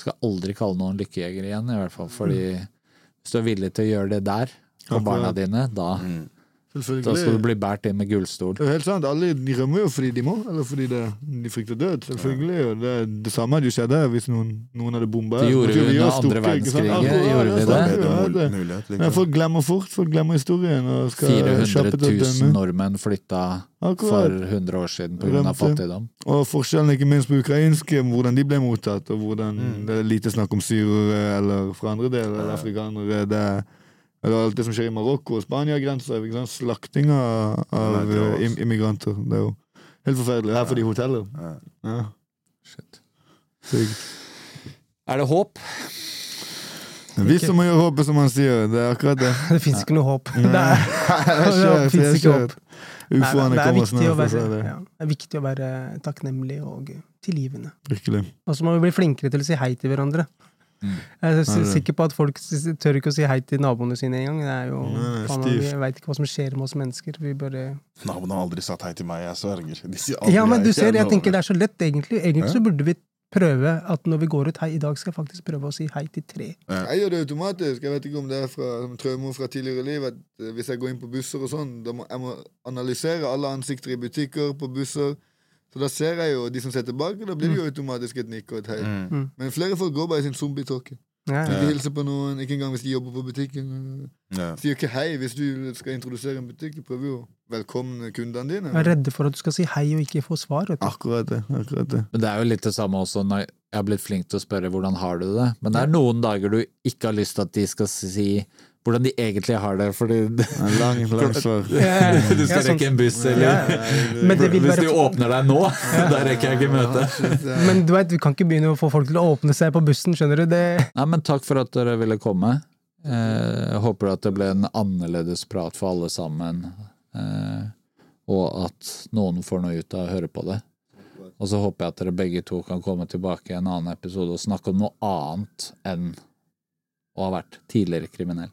Skal aldri kalle noen lykkejeger igjen, i hvert fall. Fordi hvis du er villig til å gjøre det der, for barna dine, da, Mm. Da skal du bli båret inn med gullstol. Det er helt sant. Alle de rømmer jo fordi de må, eller fordi det, de frykter død. Selvfølgelig. Ja. det, det samme hadde jo skjedd hvis noen, noen hadde bomba. Det gjorde vi under andre verdenskrig, gjorde vi det? Bedre mulighet, Ja, liksom. folk glemmer fort. Folk glemmer historien. Og skal 400 kjappe til å 000 dømme. nordmenn flytta for 100 år siden pga. Fattigdom. Og forskjellen ikke minst på ukrainske, hvordan de ble mottatt, og hvordan Mm. det er lite snakk om syrere eller fra andre deler, eller afrikanere. Det er eller alt det som skjer i Marokko og Spania-grensa. ikke sant? Slakting av, av Nei, det er eh, im immigranter. Det er jo helt forferdelig. Her får de hoteller. Ja. Ja. Shit. Sykt. Er det håp? Vi som må gjøre håpet, som han sier. Det er akkurat det. *laughs* Det fins ikke noe håp. Nei. Det er, *laughs* det *laughs* ikke håp. Ufoene er kommer snart. være, det. ja, det er viktig å være takknemlig og tilgivende. Virkelig. Og så må vi bli flinkere til å si hei til hverandre. Mm. Jeg er sikker på at folk tør ikke å si hei til naboene sine engang. Vi veit ikke hva som skjer med oss mennesker. Vi bare Naboene har aldri sagt hei til meg, jeg sverger. De sier aldri Ja, men du ser, jeg tenker det er så lett, egentlig. Egentlig Ja. så burde vi prøve at når vi går ut hei, i dag skal jeg faktisk prøve å si hei til tre. Jeg gjør det automatisk. Jeg vet ikke om det er fra som traumer fra tidligere liv. At eh, hvis jeg går inn på busser og sånn, da må jeg må analysere alle ansikter i butikker, på busser. Så da ser jeg jo de som ser tilbake, da blir det jo automatisk et nikk og et hei. Mm. Men flere folk går bare i sin zombietåke. Ja, De ja. hilser på noen, ikke engang hvis de jobber på butikken. Ja. Sier ikke hei hvis du skal introdusere en butikk. Du prøver jo å velkomne kundene dine. Jeg er redde for at du skal si hei og ikke få svar. Vet du. Akkurat det. akkurat det. Men det er jo litt det samme også når jeg har blitt flink til å spørre hvordan har du det. Men det er noen dager du ikke har lyst til at de skal si hvordan de egentlig har det, fordi lang, lang *laughs* svar. *laughs* Du skal sånn- rekke en buss, eller Men det vil Hvis du åpner deg nå, *laughs* da rekker jeg ikke møtet. Men du vet, vi kan ikke begynne å få folk til å åpne seg på bussen, skjønner du. Det, Nei, men takk for at dere ville komme. Eh, Jeg håper at det ble en annerledes prat for alle sammen, eh, og at noen får noe ut av å høre på det. Og så håper jeg at dere begge to kan komme tilbake i en annen episode og snakke om noe annet enn å ha vært tidligere kriminell.